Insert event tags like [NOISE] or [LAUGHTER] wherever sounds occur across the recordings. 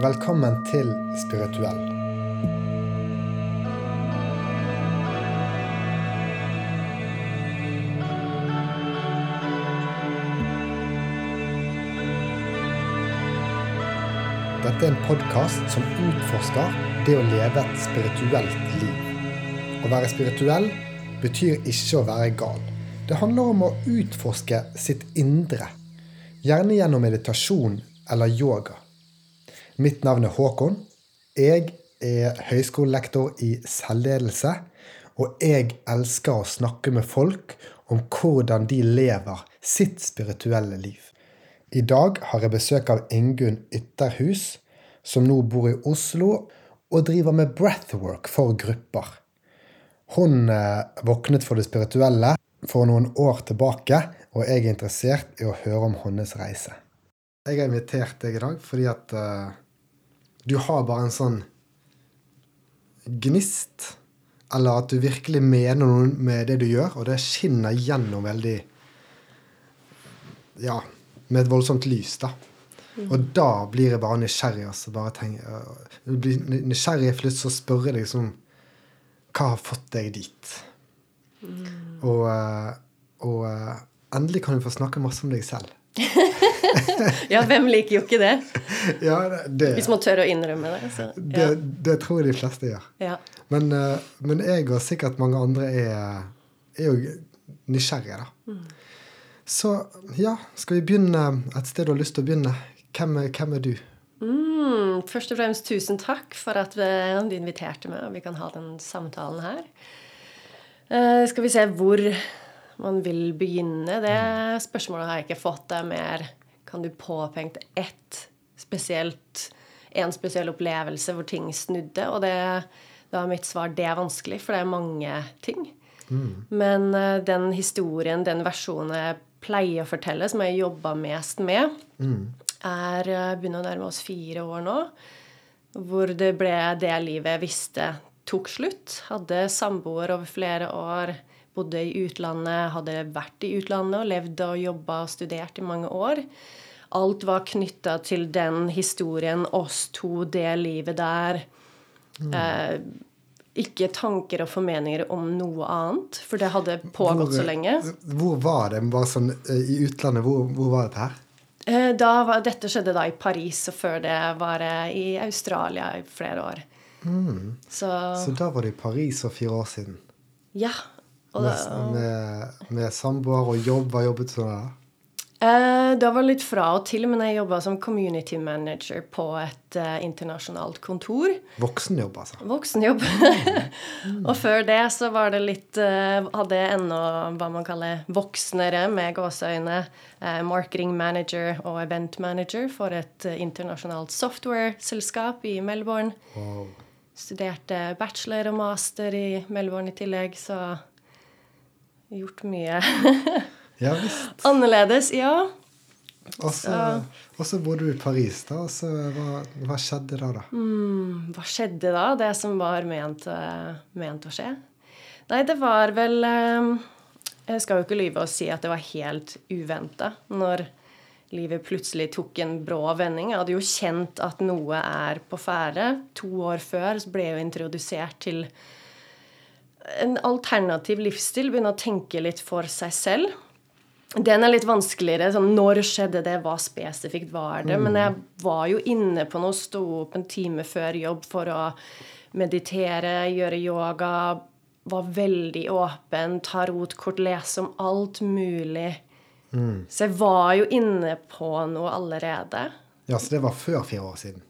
Velkommen til Spirituell. Dette er en podkast som utforsker det å leve et spirituelt liv. Å være spirituell betyr ikke å være gal. Det handler om å utforske sitt indre, gjerne gjennom meditasjon eller yoga. Mitt navn er Håkon. Jeg er høyskolelektor i selvledelse, og jeg elsker å snakke med folk om hvordan de lever sitt spirituelle liv. I dag har jeg besøk av Ingunn Ytterhus, som nå bor i Oslo og driver med breathwork for grupper. Hun eh, våknet for det spirituelle for noen år tilbake, og jeg er interessert i å høre om hennes reise. Jeg har invitert deg i dag fordi at eh, du har bare en sånn gnist, eller at du virkelig mener noe med det du gjør, og det skinner gjennom veldig Ja, med et voldsomt lys, da. Og da blir jeg bare nysgjerrig. Altså, bare tenker, jeg blir nysgjerrig for lyst til å spørre deg liksom Hva har fått deg dit? Og, eh, og eh, endelig kan du få snakke masse om deg selv. [LAUGHS] [LAUGHS] Ja, hvem liker jo ikke det? Ja, det, Hvis man tør å innrømme det. Så, det, ja. det tror jeg de fleste gjør. Ja. Men, eh, men jeg og sikkert mange andre er, er jo nysgjerrige, da. Så ja, skal vi begynne et sted du har lyst til å begynne? Hvem hvem er du? Mm, først og fremst tusen takk for at eh, du inviterte meg, og vi kan ha den samtalen her. Uh, skal vi se hvor man vil begynne. Det spørsmålet har jeg ikke fått. Det er mer Kan du påpeke ett spesielt En spesiell opplevelse hvor ting snudde? Og det, da er mitt svar det er vanskelig, for det er mange ting. Men eh, den historien, den versjonen jeg pleier å fortelle, som jeg jobba mest med, er eh, begynner å nærme oss fire år nå. Hvor det ble det livet jeg visste tok slutt. Hadde samboer over flere år. Bodde i utlandet, hadde vært i utlandet og levd og jobba og studert i mange år. Alt var knytta til den historien, oss to, det livet der. Eh, ikke tanker og formeninger om noe annet, for det hadde pågått så lenge. Hvor var det? Bare sånn eh, I utlandet, hvor, hvor var dette her? Eh, var, dette skjedde da i Paris, og før det var det i Australia i flere år. Så Så da var det i Paris for fire år siden. ja. Med, med, med samboer og jobb. Hva jobbet du med da? var det var litt fra og til, men jeg jobba som community manager på et uh, internasjonalt kontor. Voksenjobb, altså. Voksenjobb. [LAUGHS] og før det så var det litt uh, Hadde jeg ennå hva man kaller voksnere med gåseøyne. eh, marketing manager og event manager for et eh, internasjonalt software-selskap i Melbourne. Wow. Studerte bachelor og master i Melbourne i tillegg, så gjort mye Ja visst. annerledes. Ja. Og så bor du i Paris, da. Og så hva, hva skjedde da, da? Mm, hva skjedde da? Det som var ment, eh, ment å skje? Nei, det var vel eh, Jeg skal jo ikke lyve og si at det var helt uventa når livet plutselig tok en brå vending. Jeg hadde jo kjent at noe er på ferde. To år før så ble jeg jo introdusert til en alternativ livsstil. Begynne å tenke litt for seg selv. Den er litt vanskeligere. sånn Når skjedde det? Hva spesifikt var det? Men jeg var jo inne på noe, sto opp en time før jobb for å meditere, gjøre yoga. Var veldig åpen, ta rotkort, lese om alt mulig. Så jeg var jo inne på noe allerede. Ja, Så det var før fire år siden?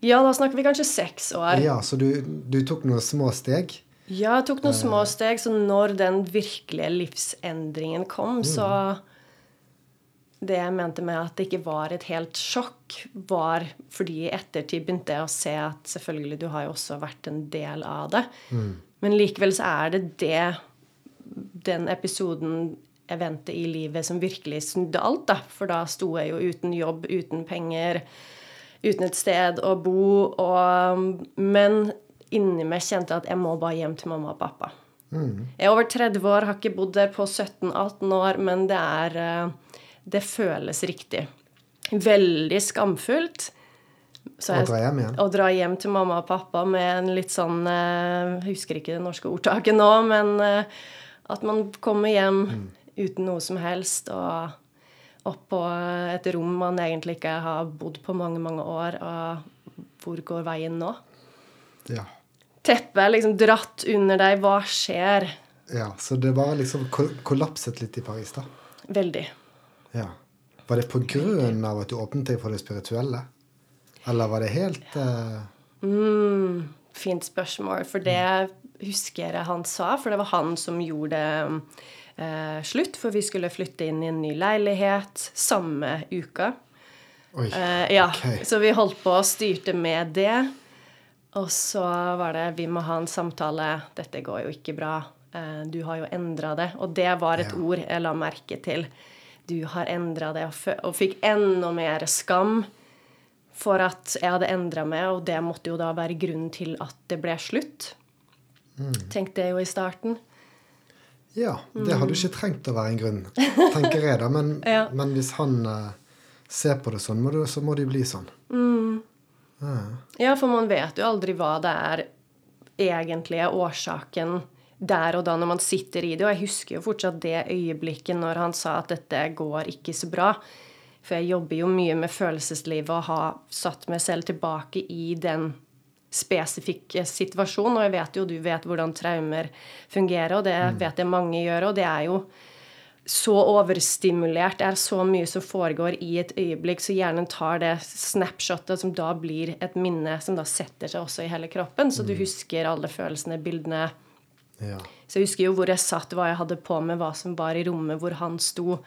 Ja, da snakker vi kanskje seks år. Ja, Så du, du tok noen små steg? Ja, jeg tok noen små steg, så når den virkelige livsendringen kom, så Det jeg mente med at det ikke var et helt sjokk, var fordi i ettertid begynte jeg å se at selvfølgelig, du har jo også vært en del av det. Men likevel så er det det den episoden, eventet i livet, som virkelig snudde alt, da. For da sto jeg jo uten jobb, uten penger, uten et sted å bo, og Men inni meg kjente at jeg må bare hjem til mamma og pappa. Jeg er over 30 år, har ikke bodd der på 17-18 år, men det er eh, Det føles riktig. Veldig skamfullt. Så jeg, å, dra hjem igjen? Å dra hjem til mamma og pappa med en litt sånn eh, Jeg husker ikke det norske ordtaket nå, men eh, at man kommer hjem Mm. uten noe som helst, og opp på et rom man egentlig ikke har bodd på mange, mange år, og hvor går veien nå? Ja. Teppet er liksom dratt under deg. Hva skjer? ja. Så det var liksom kollapset litt i Paris, da? Veldig. Ja. Var det på grunn av at du åpnet deg for det spirituelle? Eller var det helt uh... Mm, fint spørsmål, for det husker jeg han sa, for det var han som gjorde eh, slutt, for vi skulle flytte inn i en ny leilighet samme uka. Oi. uh, ja, okay. så vi holdt på og styrte med det. Og så var det Vi må ha en samtale. Dette går jo ikke bra. Eh, du har jo endra det. Og det var et Ja. ord jeg la merke til. Du har endra det, og, fikk enda mer skam for at jeg hadde endra meg, og det måtte jo da være grunnen til at det ble slutt. Tenkte jeg jo i starten. Ja. Det hadde jo ikke trengt å være en grunn, tenker jeg, da. Men, [LAUGHS] Ja. men hvis han eh, ser på det sånn, så må det jo bli sånn. Ja, for man vet jo aldri hva det er egentlig er årsaken der og da når man sitter i det. Og jeg husker jo fortsatt det øyeblikket når han sa at dette går ikke så bra. For jeg jobber jo mye med følelseslivet og har satt meg selv tilbake i den spesifikke situasjonen. Og jeg vet jo du vet hvordan traumer fungerer, og det vet jeg mange gjør. Og det er jo så overstimulert. Det er så mye som foregår i et øyeblikk, så hjernen tar det snapshotet som da blir et minne som da setter seg også i hele kroppen. Så du husker alle følelsene, bildene. Ja. Så jeg husker jo hvor jeg satt, hva jeg hadde på meg, hva som var i rommet hvor han sto.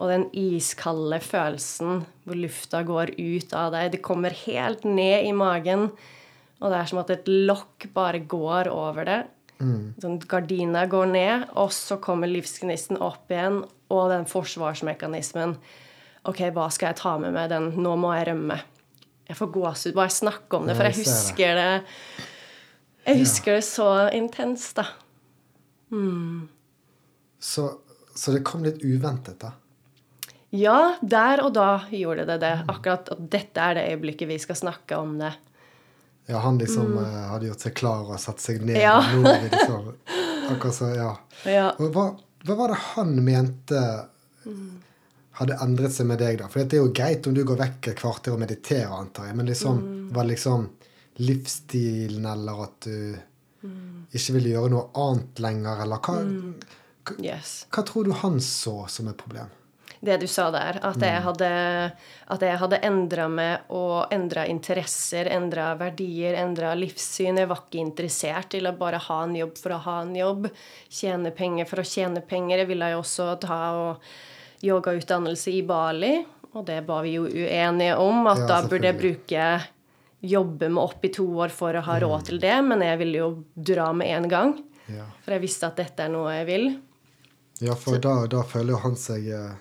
Og den iskalde følelsen hvor lufta går ut av deg. Det kommer helt ned i magen. Og det er som at et lokk bare går over det. Sånn Gardina går ned, og så kommer livsgnisten opp igjen. Og den forsvarsmekanismen. OK, hva skal jeg ta med meg? Den Nå må jeg rømme. Jeg får gåsehud bare jeg snakker om det, for jeg husker det Jeg husker det så intenst, da. Så, så det kom litt uventet, da. Ja, der og da gjorde det det. Akkurat at dette er det øyeblikket vi skal snakke om det. Ja, han liksom mm. hadde gjort seg klar og satt seg ned. Mm. Ja. Nå liksom, akkurat så, ja. [LAUGHS] Ja. Hva, hva var det han mente hadde endret seg med deg, da? For det er jo greit om du går vekk et kvarter og mediterer, antar jeg, men liksom, var det liksom livsstilen, eller at du ikke ville gjøre noe annet lenger, eller hva, Yes. hva tror du han så som et problem? Det du sa der, at Mm. jeg hadde, at jeg hadde endra meg og endra interesser, endra verdier, endra livssyn. Jeg var ikke interessert i å bare ha en jobb for å ha en jobb. Tjene penger for å tjene penger. Jeg ville jo også ta og yogautdannelse i Bali, og det var vi jo uenige om. At Ja, da burde jeg bruke jobbe med opp i to år for å ha råd til det, men jeg ville jo dra med en gang. Ja, For jeg visste at dette er noe jeg vil. ja for da, da føler jo han seg eh,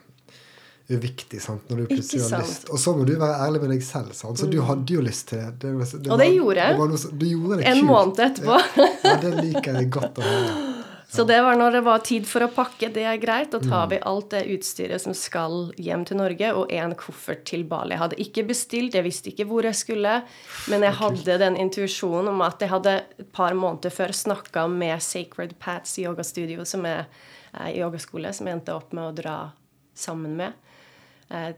uviktig, sant, når du plutselig har. Mm. lyst. Og så må du være ærlig med deg selv, sant? så du hadde jo lyst til det. det, det Og det var- gjorde jeg. Det noe, du gjorde det En kult. måned etterpå. Ja, det liker jeg godt å høre. [GASPS] Så det var når det var tid for å pakke. Det er greit. Da Mm. tar vi alt det utstyret som skal hjem til Norge, og en koffert til Bali. Jeg hadde ikke bestilt, jeg visste ikke hvor jeg skulle, men jeg hadde den intuisjonen om at jeg hadde et par måneder før snakka med Sacred Pats yogastudio, som er eh, yogaskole, som jeg endte opp med å dra sammen med. Eh,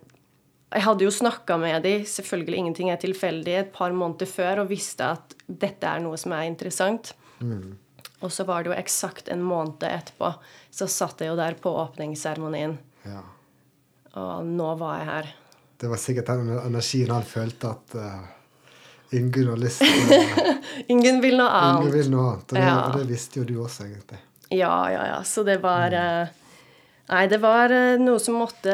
jeg hadde jo snakka med de, selvfølgelig ingenting er tilfeldig, et par måneder før og visste at dette er noe som er interessant. Og så var det jo eksakt en måned etterpå, så satt jeg jo der på åpningsseremonien. Ja. Og nå var jeg her. Det var sikkert den energien han følte at uh, Ingunn har lyst til Ingen vil noe Ingunn Ingen vil noe annet. Og det, Ja. og det visste jo du også, egentlig. Ja, ja, ja. Så det var eh, Nei, det var eh, noe som måtte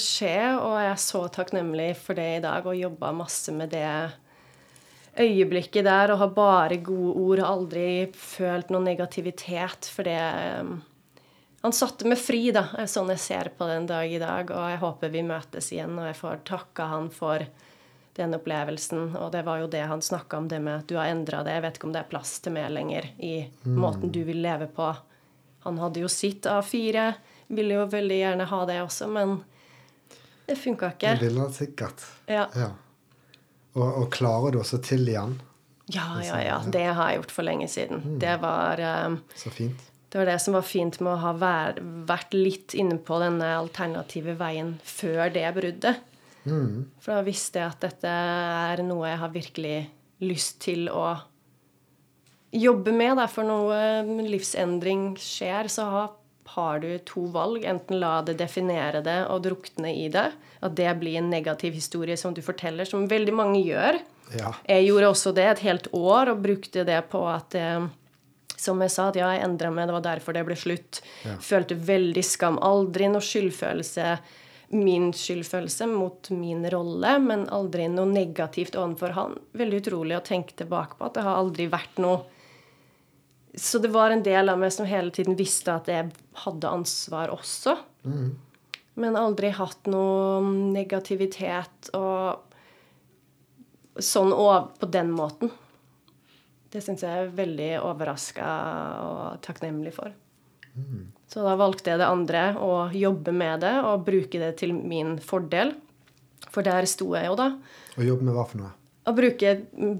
skje, og jeg er så takknemlig for det i dag, og jobba masse med det øyeblikket der, og har bare gode ord, har aldri følt noe negativitet, for det eh, Han satte meg fri, da, er sånn jeg ser på den dag i dag, og jeg håper vi møtes igjen, og jeg får takka han for den opplevelsen. Og det var jo det han snakka om, det med at du har endra det. Jeg vet ikke om det er plass til mer lenger i måten du vil leve på. Han hadde jo sitt A4, ville jo veldig gjerne ha det også, men det funka ikke. Det ville han sikkert. Ja. Ja. Og, og klarer du også til igjen? Ja, ja, ja. Det har jeg gjort for lenge siden. Mm. Det var um, Så fint. Det var det som var fint med å ha vær, vært litt inne på denne alternative veien før det bruddet. Mm. For da visste jeg at dette er noe jeg har virkelig lyst til å jobbe med. Da. For noe livsendring skjer, så har, har du to valg. Enten la det definere det og drukne i det. At det blir en negativ historie som du forteller, som veldig mange gjør. Ja. Jeg gjorde også det et helt år og brukte det på at eh, som jeg sa, at ja, jeg endra meg, det var derfor det ble slutt. Ja. Følte veldig skam. Aldri noe skyldfølelse, min skyldfølelse mot min rolle, men aldri noe negativt overfor han. Veldig utrolig å tenke tilbake på at det har aldri vært noe Så det var en del av meg som hele tiden visste at jeg hadde ansvar også. Men aldri hatt noe negativitet og sånn og på den måten. Det syns jeg er veldig overraska og takknemlig for. Så da valgte jeg det andre, å jobbe med det og bruke det til min fordel. For der sto jeg jo, da. Og jobbe med hva for noe? Å bruke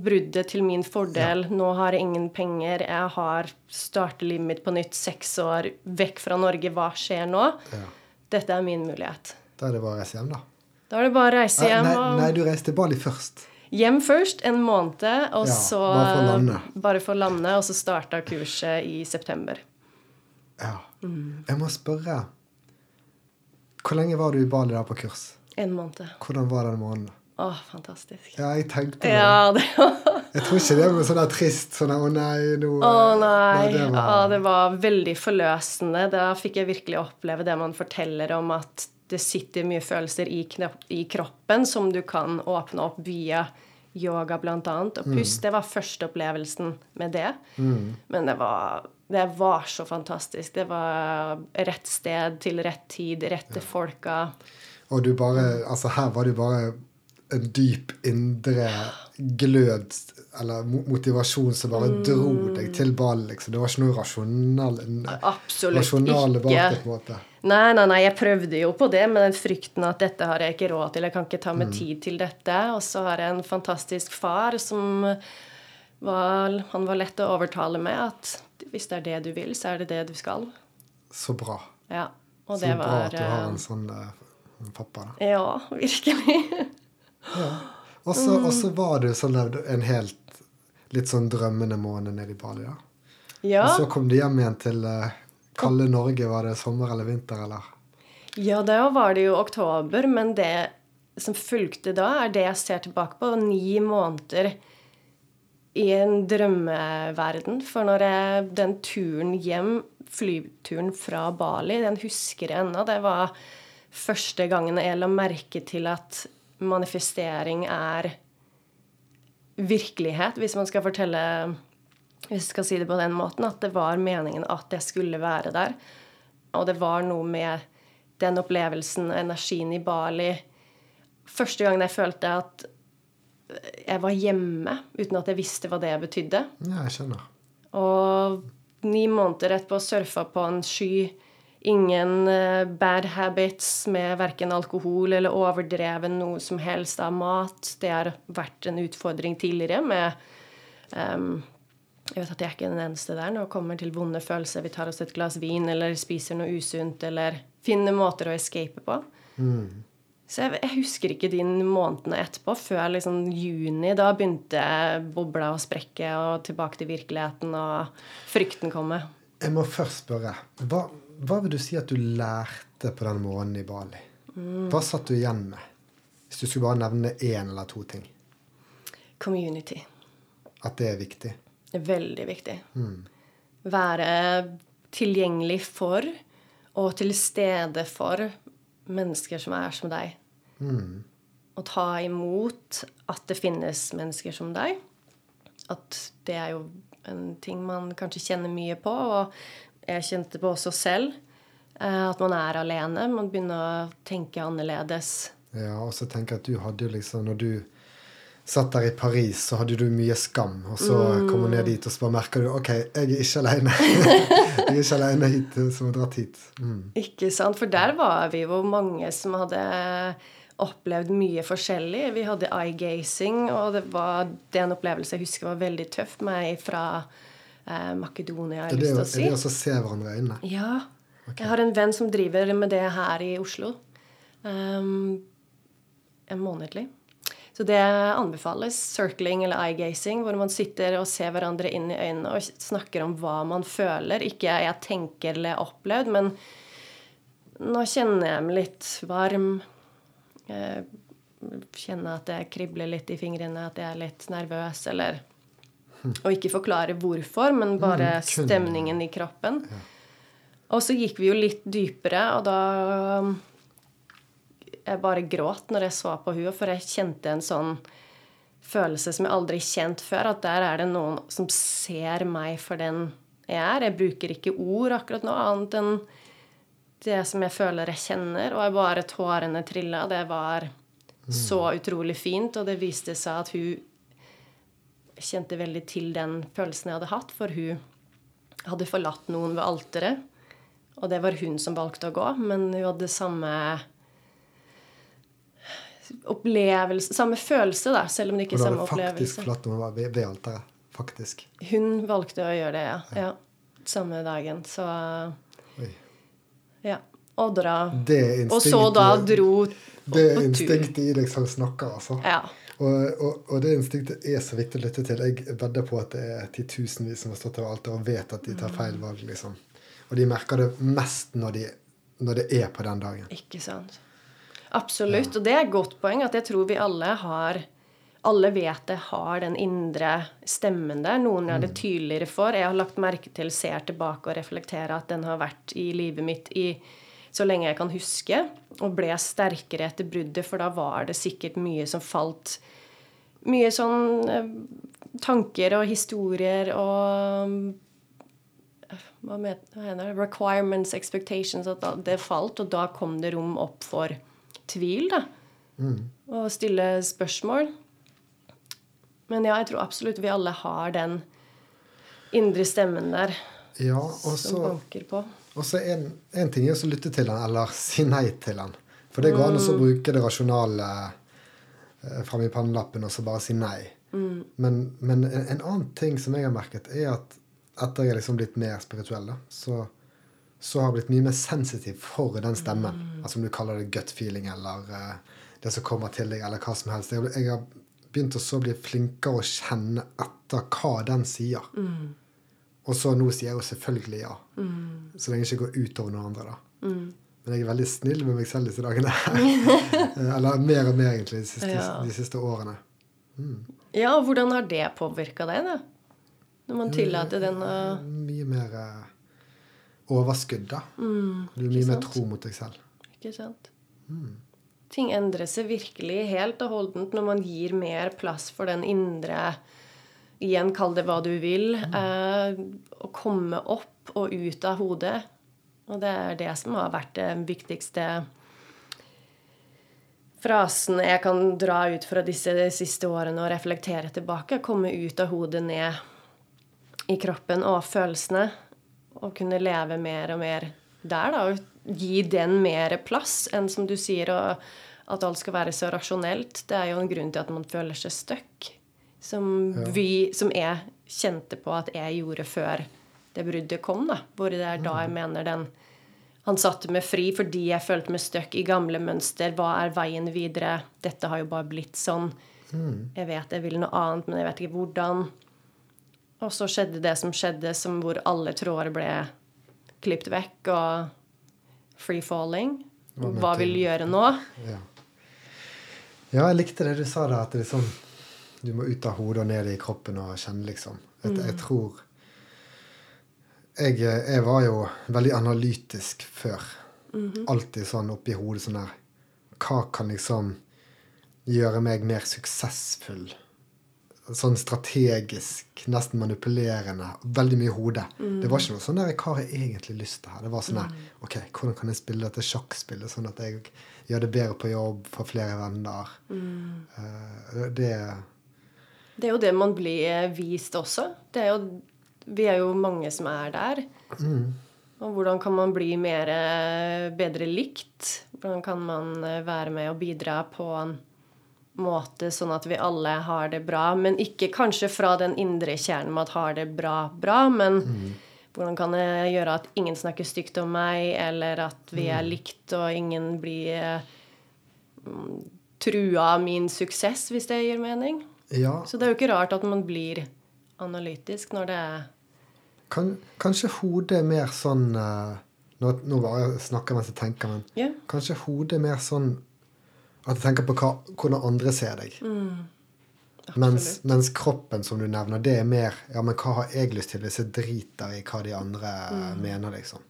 bruddet til min fordel. Nå har jeg ingen penger. Jeg har startet livet mitt på nytt. Seks år vekk fra Norge. Hva skjer nå? Ja. Dette er min mulighet. Da er det bare å reise hjem, da. Da er det bare å reise hjem. nei, nei, du reiste til Bali først. Hjem først, en måned, og Ja, så bare for å lande. Og så starta kurset i september. Ja. Mm. Jeg må spørre Hvor lenge var du i Bali der på kurs? En måned. Hvordan var den måneden? Å, fantastisk. Ja, jeg tenkte det. Ja, det Jeg tror ikke det var sånn der trist sånn der, Å nei, nå Å nei. det var, Ja, det var veldig forløsende. Da fikk jeg virkelig oppleve det man forteller om at det sitter mye følelser i, i kroppen som du kan åpne opp via yoga, blant annet. Og pust, det var første opplevelsen med det. Men det var, det var så fantastisk. Det var rett sted til rett tid, rette folka. Og du bare Altså, her var du bare en dyp indre glød eller motivasjon som bare dro deg til ballen. liksom. Det var ikke noe rasjonal, rasjonale bak det, på en måte. Nei, nei, nei, jeg prøvde jo på det, med den frykten at dette har jeg ikke råd til. Jeg kan ikke ta meg tid til dette. Og så har jeg en fantastisk far som var Han var lett å overtale med at hvis det er det du vil, så er det det du skal. Så bra. Ja. Så det bra at du har eh, en sånn uh, pappa, da. Ja, virkelig. [LAUGHS] Så Mm. og så var du sånn levd en helt litt sånn drømmende måned nede i Bali, da. Ja. Og så kom du hjem igjen til uh, kalde Norge. Var det sommer eller vinter, eller? Ja, da var det jo oktober, men det som fulgte da, er det jeg ser tilbake på. Ni måneder i en drømmeverden. For når jeg, den turen hjem, flyturen fra Bali, den husker jeg ennå. Det var første gangen jeg la merke til at manifestering er virkelighet, hvis man skal fortelle Hvis jeg skal si det på den måten, at det var meningen at jeg skulle være der. Og det var noe med den opplevelsen, og energien i Bali Første gangen jeg følte at jeg var hjemme uten at jeg visste hva det betydde. Ja, jeg skjønner. Og ni måneder etterpå surfa på en sky. Ingen eh, bad habits med verken alkohol eller overdreven noe som helst av mat. Det har vært en utfordring tidligere med um, Jeg vet at jeg er ikke den eneste der når det kommer til vonde følelser. Vi tar oss et glass vin eller spiser noe usunt eller finner måter å escape på. Så jeg, jeg husker ikke de månedene etterpå, før liksom juni. Da begynte bobla å sprekke, og tilbake til virkeligheten, og frykten komme. Jeg må først spørre. Hva, hva vil du si at du lærte på den måneden i Bali? Mm. Hva satt du igjen med? Hvis du skulle bare nevne én eller to ting. Community. At det er viktig. Det er veldig viktig. Være tilgjengelig for og til stede for mennesker som er som deg. Og ta imot at det finnes mennesker som deg. At det er jo en ting man kanskje kjenner mye på, og jeg kjente på også selv. eh, At man er alene. Man begynner å tenke annerledes. Ja, og så tenker jeg at du hadde liksom Når du satt der i Paris, så hadde du mye skam. Og så Mm. kommer du ned dit, og så bare merker du OK, jeg er ikke alene. [LAUGHS] jeg er ikke alene hit, som har dratt hit. Mm. Ikke sant? For der var vi jo mange som hadde opplevd mye forskjellig. Vi hadde eye-gazing, og det var den opplevelsen opplevelse jeg husker var veldig tøff med ei fra eh, Makedonia. Er jeg det, har å- lyst til er å det si. også å se hverandre i øynene? Ja. Jeg har en venn som driver med det her i Oslo. Um, en månedlig. Så det anbefales. Circling eller eye-gazing, hvor man sitter og ser hverandre inn i øynene og snakker om hva man føler. Ikke jeg tenker eller opplevd, men nå kjenner jeg meg litt varm. Jeg kjenner at jeg kribler litt i fingrene, at jeg er litt nervøs, eller Og ikke forklare hvorfor, men bare Mm, stemningen i kroppen. Og så gikk vi jo litt dypere, og da um, Jeg bare gråt når jeg så på henne, for jeg kjente en sånn følelse som jeg aldri kjent før. At der er det noen som ser meg for den jeg er. Jeg bruker ikke ord akkurat nå, annet enn det som jeg føler jeg kjenner. Og jeg bare tårene trilla. Det var så utrolig fint, og det viste seg at hun kjente veldig til den følelsen jeg hadde hatt, for hun hadde forlatt noen ved alteret. Og det var hun som valgte å gå, men hun hadde samme opplevelse Samme følelse, da, selv om det ikke er samme opplevelse. Hun hadde faktisk forlatt noen ved, ved alteret. Faktisk. Hun valgte å gjøre det, ja. ja. Samme dagen. Så Oi. ja. Og dra. Det Og så da dro Det er på tur. instinktet i deg som snakker, altså. Ja. Og, og, og det instinktet er så viktig å lytte til. Jeg vedder på at det er titusenvis som har stått over alt og vet at de tar feil valg. liksom. Og de merker det mest når, de, når det er på den dagen. Ikke sant. Absolutt. Og det er et godt poeng at jeg tror vi alle har alle vet det har den indre stemmen der. Noen er det tydeligere for. Jeg har lagt merke til, ser tilbake og reflekterer at den har vært i livet mitt i så lenge jeg kan huske, og ble sterkere etter bruddet, for da var det sikkert mye som falt Mye sånn eh, tanker og historier og hva mener det? Requirements, expectations. At det falt, og da kom det rom opp for tvil, da. Og stille spørsmål. Men ja, jeg tror absolutt vi alle har den indre stemmen der Ja, også, som banker på. Og så en, en ting er å lytte til den, eller [LAUGHS] si nei til den. For det går an å bruke det rasjonale eh, fram i pannelappen og så bare si nei. Men, men en, en annen ting som jeg har merket, er at etter jeg er liksom blitt mer spirituell, da, så, så har jeg blitt mye mer sensitiv for den stemmen. Altså om du kaller det gut feeling eller eh, det som kommer til deg, eller hva som helst. Jeg, jeg har begynt å så bli flinkere å kjenne etter hva den sier. Og så nå sier jeg jo selvfølgelig ja. Så lenge jeg ikke går utover noen andre, da. Men jeg er veldig snill med meg selv disse dagene. [LAUGHS] Eller mer og mer, egentlig, de siste, Ja. de siste årene. Ja, og hvordan har det påvirka deg, da? Når man tillater den å Mye mer eh, overskudd, da. du er mye mer tro mot deg selv. Ikke sant? Ting endrer seg virkelig helt og holdent når man gir mer plass for den indre Igjen, kall det hva du vil. Eh, å komme opp og ut av hodet. Og det er det som har vært det viktigste frasen jeg kan dra ut fra disse siste årene og reflektere tilbake. Komme ut av hodet, ned i kroppen og følelsene. Og kunne leve mer og mer der, da. Og gi den mer plass enn, som du sier, at alt skal være så rasjonelt. Det er jo en grunn til at man føler seg stuck. Som, vi, som jeg kjente på at jeg gjorde før det bruddet kom. da, Hvor det er da jeg mener den Han satte meg fri fordi jeg følte meg stuck i gamle mønster. Hva er veien videre? Dette har jo bare blitt sånn. Jeg vet jeg vil noe annet, men jeg vet ikke hvordan. Og så skjedde det som skjedde, som hvor alle tråder ble klippet vekk, og free falling. Hva vil du? du gjøre nå? Ja. ja, jeg likte det du sa da, at det liksom, du må ut av hodet og ned i kroppen og kjenne, liksom. Jeg, jeg tror jeg, jeg var jo veldig analytisk før. Alltid sånn oppi hodet sånn der Hva kan liksom gjøre meg mer suksessfull? Sånn strategisk, nesten manipulerende. Veldig mye hode. hodet. Det var ikke noe sånn der hva har jeg egentlig lyst til her? Det var sånn der OK, hvordan kan jeg spille dette sjakkspillet sånn at jeg gjør det bedre på jobb, får flere venner? Eh, det Det er jo det man blir vist også. Det er jo, vi er jo mange som er der. Og hvordan kan man bli mer, eh, bedre likt? Hvordan kan man eh, være med og bidra på en måte sånn at vi alle har det bra? Men ikke kanskje fra den indre kjernen med at har det bra, bra, men hvordan kan det gjøre at ingen snakker stygt om meg, eller at vi er likt, og ingen blir eh, mm, trua av min suksess, hvis det gir mening? Ja, Så det er jo ikke rart at man blir analytisk når det er kan, kanskje hodet er mer sånn eh, nå, nå bare snakker mens jeg tenker, men yeah. kanskje hodet er mer sånn at jeg tenker på hva, hvordan andre ser deg. Mens, mens kroppen, som du nevner, det er mer Ja, men hva har jeg lyst til hvis jeg driter i hva de andre mener, liksom?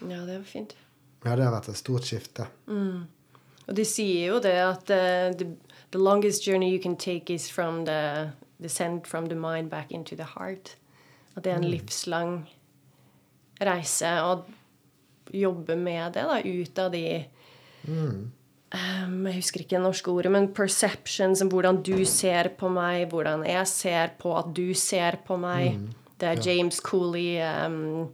Ja, det var fint. Ja, det har vært et stort skifte. Og de sier jo det at uh, the, the longest journey you can take is from the descent from the mind back into the heart. At det er en livslang reise å jobbe med det, da, ut av de Ehm, Jeg husker ikke det norske ordet, men perceptions, hvordan du ser på meg, hvordan jeg ser på at du ser på meg. Det er James Cooley um,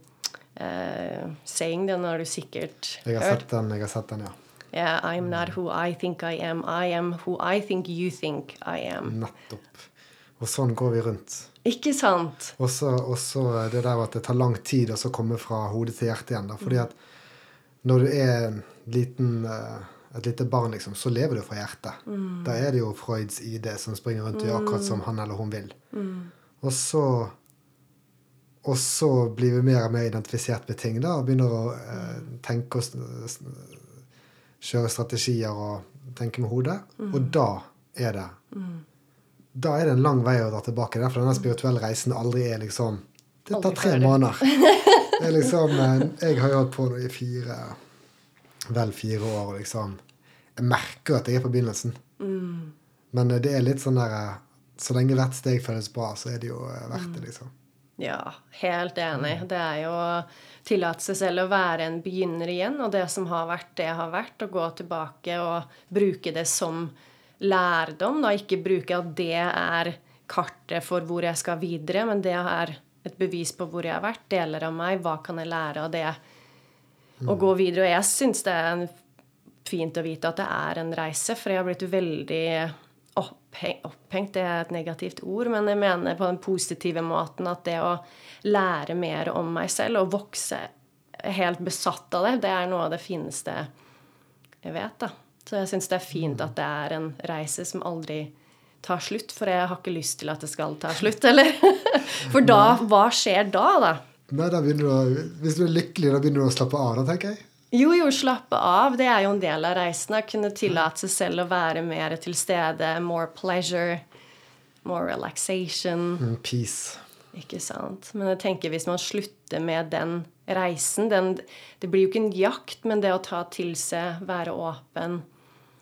uh, saying, den har du sikkert Jeg har hørt. sett den, jeg har sett den, ja. Yeah, I'm not who I think I am. I am who I think you think I am. Nettopp. Og sånn går vi rundt. Ikke sant? Og så det der at det tar lang tid å komme fra hodet til hjertet igjen. Da. Fordi at når du er en liten, eh, et lite barn, liksom, så lever du fra hjertet. Da er det jo Freuds ID som springer rundt og gjør akkurat som han eller hun vil. Og så og så blir vi mer og mer identifisert med ting da, og begynner å eh, tenke og s- s- kjøre strategier og tenke med hodet. Og da er det Da er det en lang vei å dra tilbake. Derfor denne spirituelle reisen aldri er liksom Det tar tre måneder. [LAUGHS] Det er liksom eh, Jeg har jo holdt på noe i fire Vel fire år, og liksom Jeg merker at jeg er på begynnelsen. Men eh, det er litt sånn der eh, Så lenge hvert steg føles bra, så er det jo verdt det, liksom. Ja, helt enig. Det er jo å tillate seg selv å være en begynner igjen, og det som har vært, det har vært. Å gå tilbake og bruke det som lærdom. Da ikke bruke at det er kartet for hvor jeg skal videre, men det er et bevis på hvor jeg har vært. Deler av meg. Hva kan jeg lære av det? Å gå videre. Og jeg syns det er fint å vite at det er en reise, for jeg har blitt veldig oppheng, opphengt. Det er et negativt ord, men jeg mener på den positive måten at det å lære mer om meg selv og vokse helt besatt av det, det er noe av det fineste jeg vet, da. Så jeg syns det er fint at det er en reise som aldri tar slutt, for jeg har ikke lyst til at det skal ta slutt, eller? [LAUGHS] For da, hva skjer da, da? Nei, da begynner du å, Hvis du er lykkelig, da begynner du å slappe av, da, tenker jeg. Jo, jo, slappe av. Det er jo en del av reisen. Å kunne tillate seg selv å være mer til stede. More pleasure. More relaxation. Mm, peace. Ikke sant? Men jeg tenker hvis man slutter med den reisen den, Det blir jo ikke en jakt, men det å ta til seg, være åpen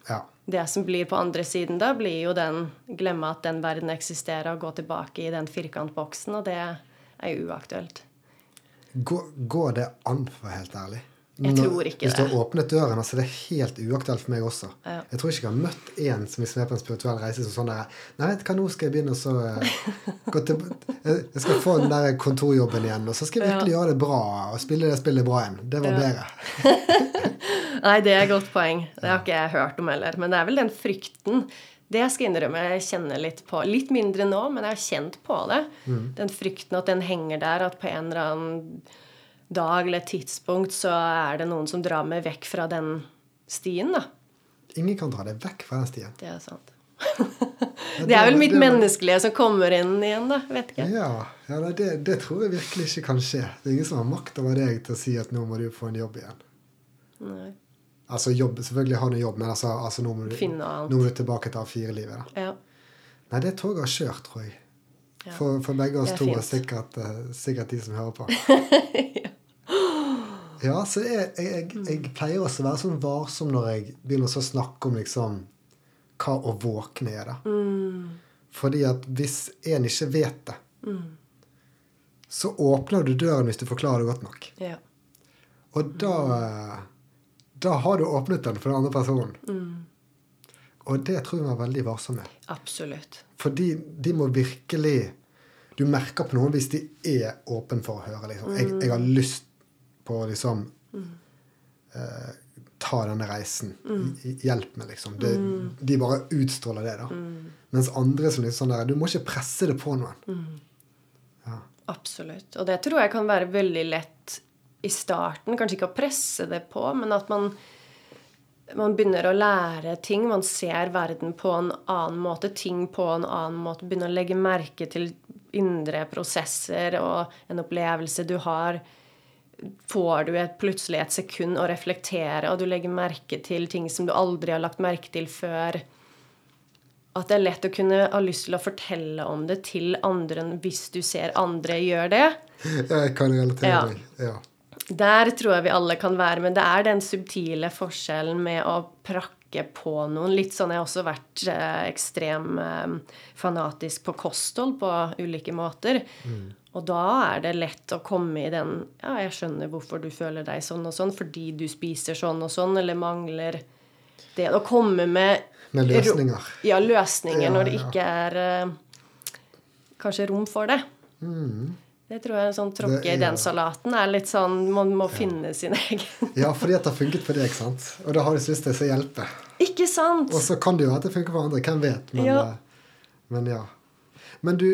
Ja. Det som blir på andre siden da, blir jo den glemme at den verden eksisterer, og gå tilbake i den firkantboksen, og det er jo uaktuelt. Går, går det an, for helt ærlig? Jeg tror ikke Hvis du har åpnet døren, altså det er helt uaktuelt for meg også. Ja. Jeg tror ikke jeg har møtt en som liksom er på en spirituell reise som sånn der Nei, vet du hva, nå skal jeg begynne å så eh, gå til, jeg skal få den der kontorjobben igjen, og så skal jeg virkelig gjøre det bra og spille det spillet bra igjen. Det var Ja. bedre. [LAUGHS] Nei, det er et godt poeng. Det har ikke jeg hørt om heller. Men det er vel den frykten. Det skal jeg innrømme jeg kjenner litt på. Litt mindre nå, men jeg har kjent på det. Den frykten at den henger der, at på en eller annen dag eller tidspunkt så er det noen som drar meg vekk fra den stien, da. Ingen kan dra deg vekk fra den stien. Det er sant. Det er vel mitt menneskelige som kommer inn igjen, da. Vet ikke. Ja, ja det, det tror jeg virkelig ikke kan skje. Det er ingen som har makt over deg til å si at nå må du få en jobb igjen. Nei. Altså jobb, selvfølgelig har du jobb, men altså, altså nå, må du, noe nå må du tilbake til A4-livet. da. Ja. Nei, det toget har kjørt, tror jeg. Ja. For, for begge oss to, og sikkert, eh, sikkert de som hører på. [LAUGHS] ja, så jeg, jeg, jeg, jeg pleier også å være sånn varsom når jeg begynner å snakke om liksom hva å våkne er. da. Mm. Fordi at hvis en ikke vet det, så åpner du døren hvis du forklarer det godt nok. ja. Og da, da har du åpnet den for den andre personen. Mm. Og det tror jeg vi er veldig varsom med. Absolutt. Fordi de må virkelig Du merker på noen hvis de er åpne for å høre. Liksom. Jeg, jeg har lyst på liksom eh, ta denne reisen. I- Hjelp meg, liksom. Det, De bare utstråler det, da. Mens andre som liksom der Du må ikke presse det på noen. Ja. Absolutt. Og det tror jeg kan være veldig lett i starten. Kanskje ikke å presse det på, men at man, man begynner å lære ting. Man ser verden på en annen måte, ting på en annen måte. Begynner å legge merke til indre prosesser og en opplevelse du har. Får du et, plutselig et sekund å reflektere, og du legger merke til ting som du aldri har lagt merke til før. At det er lett å kunne ha lyst til å fortelle om det til andre hvis du ser andre gjøre det. Jeg kan relatere Ja. meg. Ja. Der tror jeg vi alle kan være, men det er den subtile forskjellen med å prakke på noen. Litt sånn Jeg har også vært eh, ekstrem eh, fanatisk på kosthold på ulike måter. Og da er det lett å komme i den Ja, jeg skjønner hvorfor du føler deg sånn og sånn, fordi du spiser sånn og sånn, eller mangler det. Å komme med Med løsninger. Ja, løsninger Ja, når det ja. ikke er eh, kanskje rom for det. Det tror jeg sånn tråkke Mm. I den salaten er litt sånn Man må finne sin egen [LAUGHS] ja, fordi at det har funket for deg, ikke sant? og da har du lyst til å hjelpe. Ikke sant? Og så kan det jo at det funker for andre. Hvem vet? Men Ja. eh, men, ja. Men du,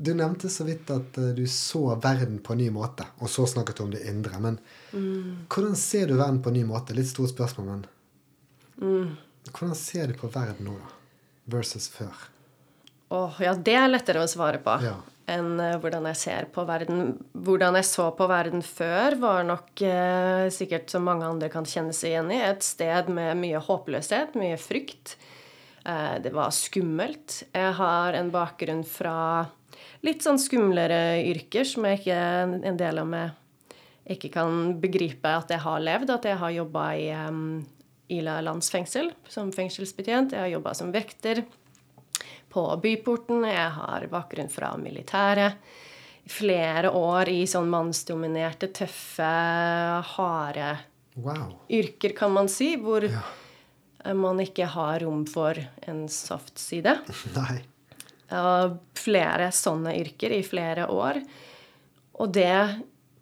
du nevnte så vidt at eh, du så verden på en ny måte. Og så snakket du om det indre. Men Mm. hvordan ser du verden på en ny måte? Litt stort spørsmål, men Mm. Hvordan ser du på verden nå, da? Versus før? Åh, ja, det er lettere å svare på Ja. enn eh, hvordan jeg ser på verden. Hvordan jeg så på verden før, var nok eh, sikkert som mange andre kan kjenne seg igjen i, et sted med mye håpløshet, mye frykt. Eh, det var skummelt. Jeg har en bakgrunn fra litt sånn skumlere yrker som jeg ikke er en del av meg ikke kan begripe at jeg har levd. At jeg har jobba i um, Ila landsfengsel som fengselsbetjent. Jeg har jobba som vekter på Byporten. Jeg har bakgrunn fra militæret. Flere år i sånn mannsdominerte, tøffe, harde Wow. yrker, kan man si, hvor eh, man ikke har rom for en soft side. [LAUGHS] Nei. Og flere sånne yrker i flere år. Og det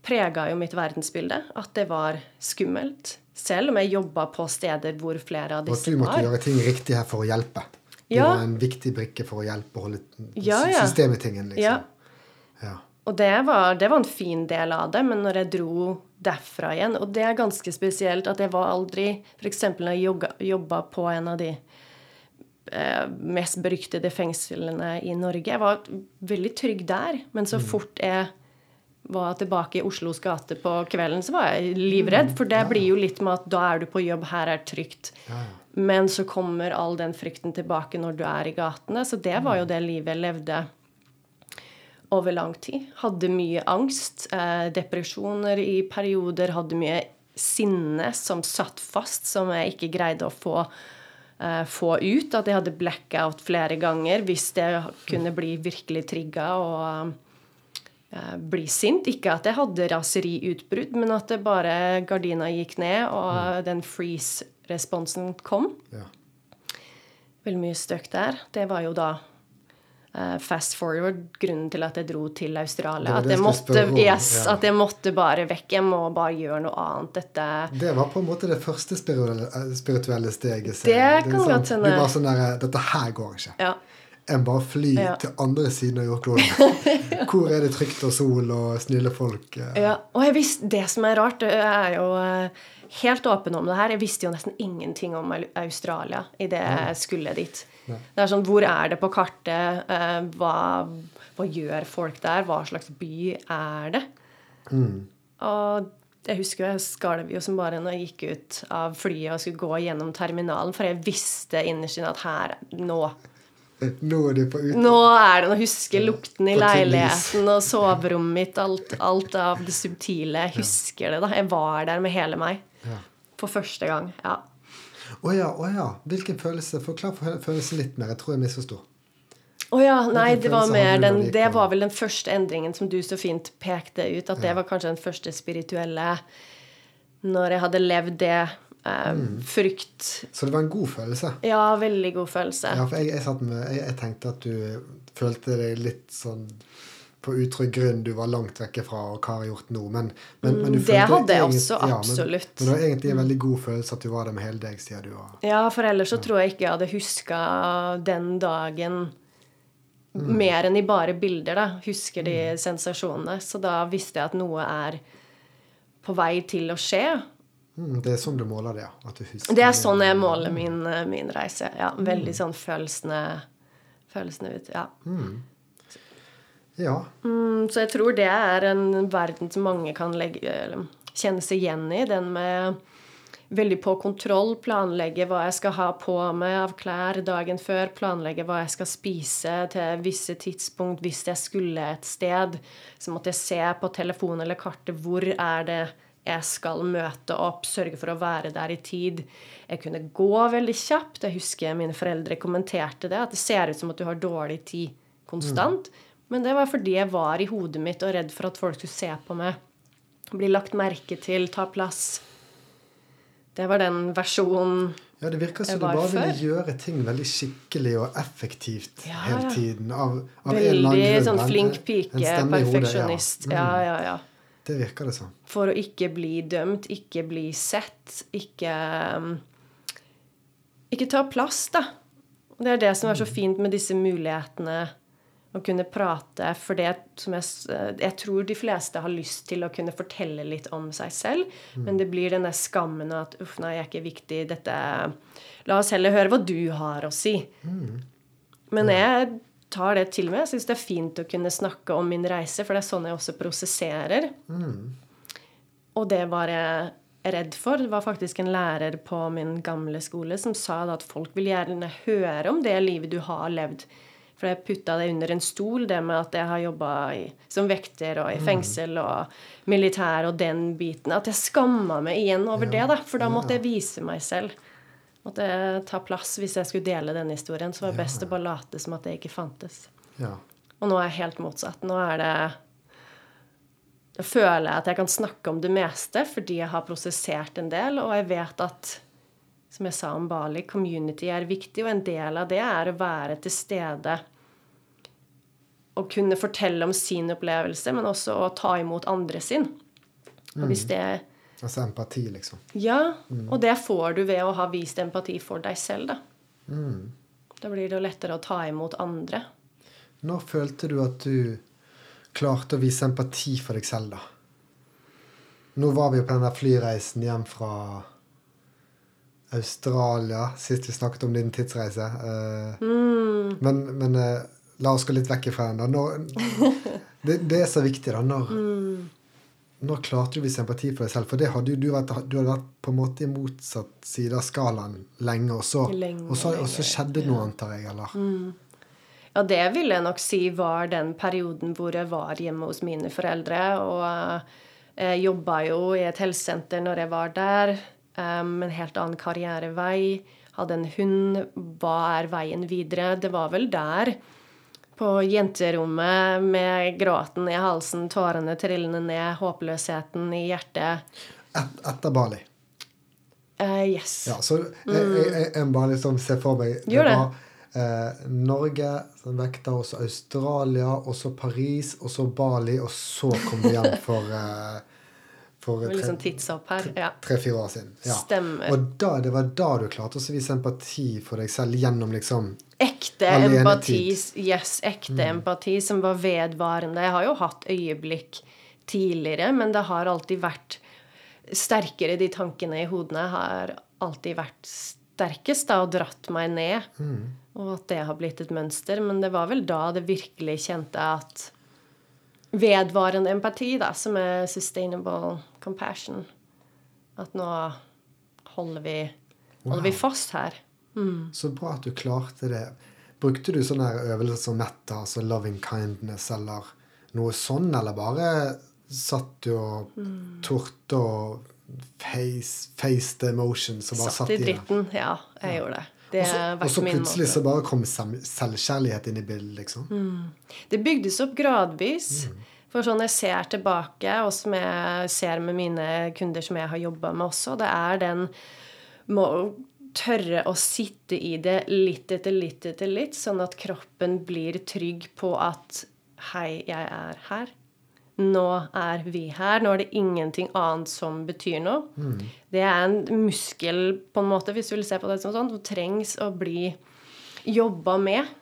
prega jo mitt verdensbilde. At det var skummelt. Selv om jeg jobba på steder hvor flere av Og at Og du måtte var. gjøre ting riktig her for å hjelpe. Du Ja. var en viktig brikke for å hjelpe å holde Ja, ja. systemet i tingen, liksom. Ja. Ja. Og det var, det var en fin del av det, men når jeg dro derfra igjen Og det er ganske spesielt at jeg var aldri F.eks. når jeg jobba på en av de eh, mest beryktede fengslene i Norge. Jeg var veldig trygg der, men så fort jeg var tilbake i Oslos gate på kvelden, så var jeg livredd. For det blir jo litt med at da er du på jobb, her er det trygt. Men så kommer all den frykten tilbake når du er i gatene. Så det var jo det livet jeg levde over lang tid. Hadde mye angst, eh, depresjoner i perioder, hadde mye sinne som satt fast, som jeg ikke greide å få, eh, få ut. At jeg hadde blackout flere ganger hvis jeg kunne bli virkelig trigga og eh, bli sint. Ikke at jeg hadde raseriutbrudd, men at det bare gardina gikk ned, og den freeze-responsen kom. Ja. Veldig mye støkk der. Det var jo da fast forward grunnen til at jeg dro til Australia. Det At det jeg, jeg måtte, yes, ja. at jeg måtte bare vekk. Jeg må bare gjøre noe annet. Dette Det var på en måte det første spirituelle, eh, steget. ser Det kan sånn, godt hende. Du var sånn der, Dette her går ikke. Ja. En bare fly Ja. til andre siden av jordkloden. [LAUGHS] Hvor er det trygt og sol og snille folk? eh? ja. Og jeg visste, det som er rart, det er jo eh, helt åpen om det her. Jeg visste jo nesten ingenting om Au- Australia idet jeg skulle dit. Det er sånn, Hvor er det på kartet? Eh, hva, hva gjør folk der? Hva slags by er det? Og jeg husker jeg skalv jo som bare når jeg gikk ut av flyet og skulle gå gjennom terminalen, for jeg visste innerst inne at her Nå Nå er det på nå er det nå husker lukten i leiligheten og soverommet mitt, alt, alt av det subtile. Jeg husker det, da. Jeg var der med hele meg. Ja. For første gang. Ja. Å ja, å ja. Hvilken følelse? Forklar for følelsen litt mer. Jeg tror jeg misforsto. Å ja, nei, det var mer den Det var vel den første endringen som du så fint pekte ut. At det var kanskje den første spirituelle Når jeg hadde levd det. Eh, Mm. Frykt. Så det var en god følelse? Ja, veldig god følelse. Ja, for jeg, jeg, satt med, jeg, jeg tenkte at du følte deg litt sånn på utrygg grunn du var langt vekke fra, og hva har jeg gjort nå? Men, men, men du Mm, Det hadde jeg også, ja, absolutt. Men, det var egentlig en veldig god følelse at du var der med hele deg, sier du. Og, Ja, for ellers så tror jeg ikke jeg hadde huska den dagen mer enn i bare bilder, da. Husker de sensasjonene. Så da visste jeg at noe er på vei til å skje. mm, det er sånn du måler det, ja. Det er sånn jeg måler min, min reise. Ja, veldig sånn følelsene, følelsene ut. Ja. Ja. Mm, så jeg tror det er en verden som mange kan legge, kjenne seg igjen i. Den med veldig på kontroll, planlegge hva jeg skal ha på meg av klær dagen før, planlegge hva jeg skal spise til visse tidspunkt hvis jeg skulle et sted. Så måtte jeg se på telefon eller kartet hvor er det jeg skal møte opp, sørge for å være der i tid. Jeg kunne gå veldig kjapt. Jeg husker mine foreldre kommenterte det, at det ser ut som at du har dårlig tid konstant. Men det var fordi jeg var i hodet mitt og redd for at folk skulle se på meg. Bli lagt merke til, ta plass. Det var den versjonen Ja, det virker som du bare ville gjøre ting veldig skikkelig og effektivt Ja, hele tiden. Av, av Veldig sånn flink pike, perfeksjonist. hodet, perfeksjonist. Ja, ja, ja. Det virker det som. For å ikke bli dømt, ikke bli sett, ikke Ikke ta plass, da. Det er det som er så fint med disse mulighetene. Å kunne prate. For det som jeg, jeg tror de fleste har lyst til å kunne fortelle litt om seg selv. Men det blir denne skammen og at 'uff, nei, jeg er ikke viktig', dette La oss heller høre hva du har å si. Men jeg tar det til meg. Jeg syns det er fint å kunne snakke om min reise, for det er sånn jeg også prosesserer. Og det var jeg redd for. Det var faktisk en lærer på min gamle skole som sa at folk vil gjerne høre om det livet du har levd. For jeg putta det under en stol, det med at jeg har jobba som vekter og i fengsel og militær og den biten. At jeg skamma meg igjen over det, da. For da måtte jeg vise meg selv. Måtte jeg ta plass hvis jeg skulle dele denne historien. Så var det best å bare late som at det ikke fantes. Ja. Og nå er jeg helt motsatt. Nå er det Da føler jeg at jeg kan snakke om det meste fordi jeg har prosessert en del, og jeg vet at som jeg sa om Bali, community er viktig, og en del av det er å være til stede og kunne fortelle om sin opplevelse, men også å ta imot andre sin. Og hvis det Altså empati, liksom. Ja, og det får du ved å ha vist empati for deg selv, da. Da blir det jo lettere å ta imot andre. Når følte du at du klarte å vise empati for deg selv, da? Nå var vi jo på den der flyreisen hjem fra Australia, sist vi snakket om din tidsreise. Mm. Men, men eh, la oss gå litt vekk ifra den. [LAUGHS] det, det er så viktig, da. Når, når klarte du å vise empati for deg selv? For det hadde jo du vært, du hadde vært på en måte i motsatt side av skalaen lenge, og så, Lenge, og så, og så skjedde noe, antar jeg, eller? Ja, det vil jeg nok si var den perioden hvor jeg var hjemme hos mine foreldre. Og jeg jobba jo i et helsesenter når jeg var der. Um, en helt annen karrierevei. Hadde en hund. Hva er veien videre? Det var vel der. På jenterommet med gråten i halsen, tårene trillende ned, håpløsheten i hjertet. Et, etter Bali. Uh, yes. Ja, så jeg, jeg, jeg, jeg bare liksom ser for meg Gjør det. var eh, Norge, som vekta også Australia, og så Paris, og så Bali, og så kom du hjem for, eh, for var litt tre- tre-fire år siden. Ja. Stemmer. Og da, det var da du klarte å vise empati for deg selv gjennom liksom Ekte Alenetid. empati. Yes, ekte empati som var vedvarende. Jeg har jo hatt øyeblikk tidligere, men det har alltid vært sterkere. De tankene i hodene har alltid vært sterkest da, og dratt meg ned. Og at det har blitt et mønster. Men det var vel da det virkelig kjente at Vedvarende empati, da, som er sustainable compassion. At nå holder vi, holder vi fast her. Så bra at du klarte det. Brukte du sånne øvelser som metta, altså loving kindness, eller noe sånn, eller bare satt du og Mm. torde og face, face the emotions og bare Satt satt i dritten. Ja, jeg gjorde det. Det Og så, og så plutselig så bare kom selvkjærlighet inn i bildet, liksom. Mm. Det bygdes opp gradvis. For sånn jeg ser tilbake, og som jeg ser med mine kunder som jeg har jobba med også, det er den må tørre å sitte i det litt etter litt etter litt, sånn at kroppen blir trygg på at Hei, jeg er her. Nå er vi her. Nå er det ingenting annet som betyr noe. Det er en muskel, på en måte, hvis du vil se på det som sånn, som trengs å bli jobba med.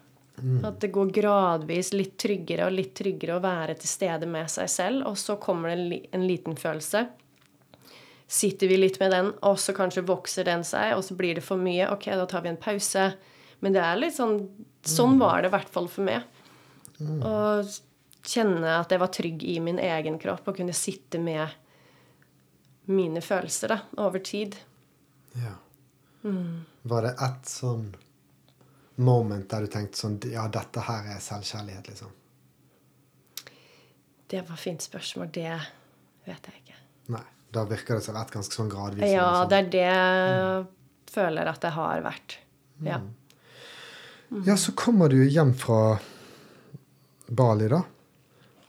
At det går gradvis litt tryggere og litt tryggere å være til stede med seg selv. Og så kommer det en, liten følelse. Sitter vi litt med den, og så kanskje vokser den seg, og så blir det for mye. Ok, da tar vi en pause. Men det er litt sånn Sånn var det i hvert fall for meg. Å kjenne at jeg var trygg i min egen kropp og kunne sitte med mine følelser da, over tid. Ja. Var det ett sånn moment der du tenkte sånn Ja, dette her er selvkjærlighet, liksom? Det var fint spørsmål. Det vet jeg ikke. Nei. Da virker det som vært ganske sånn gradvis. Ja, sånn. det er det jeg føler at det har vært. Ja. Ja, så kommer du hjem fra Bali, da.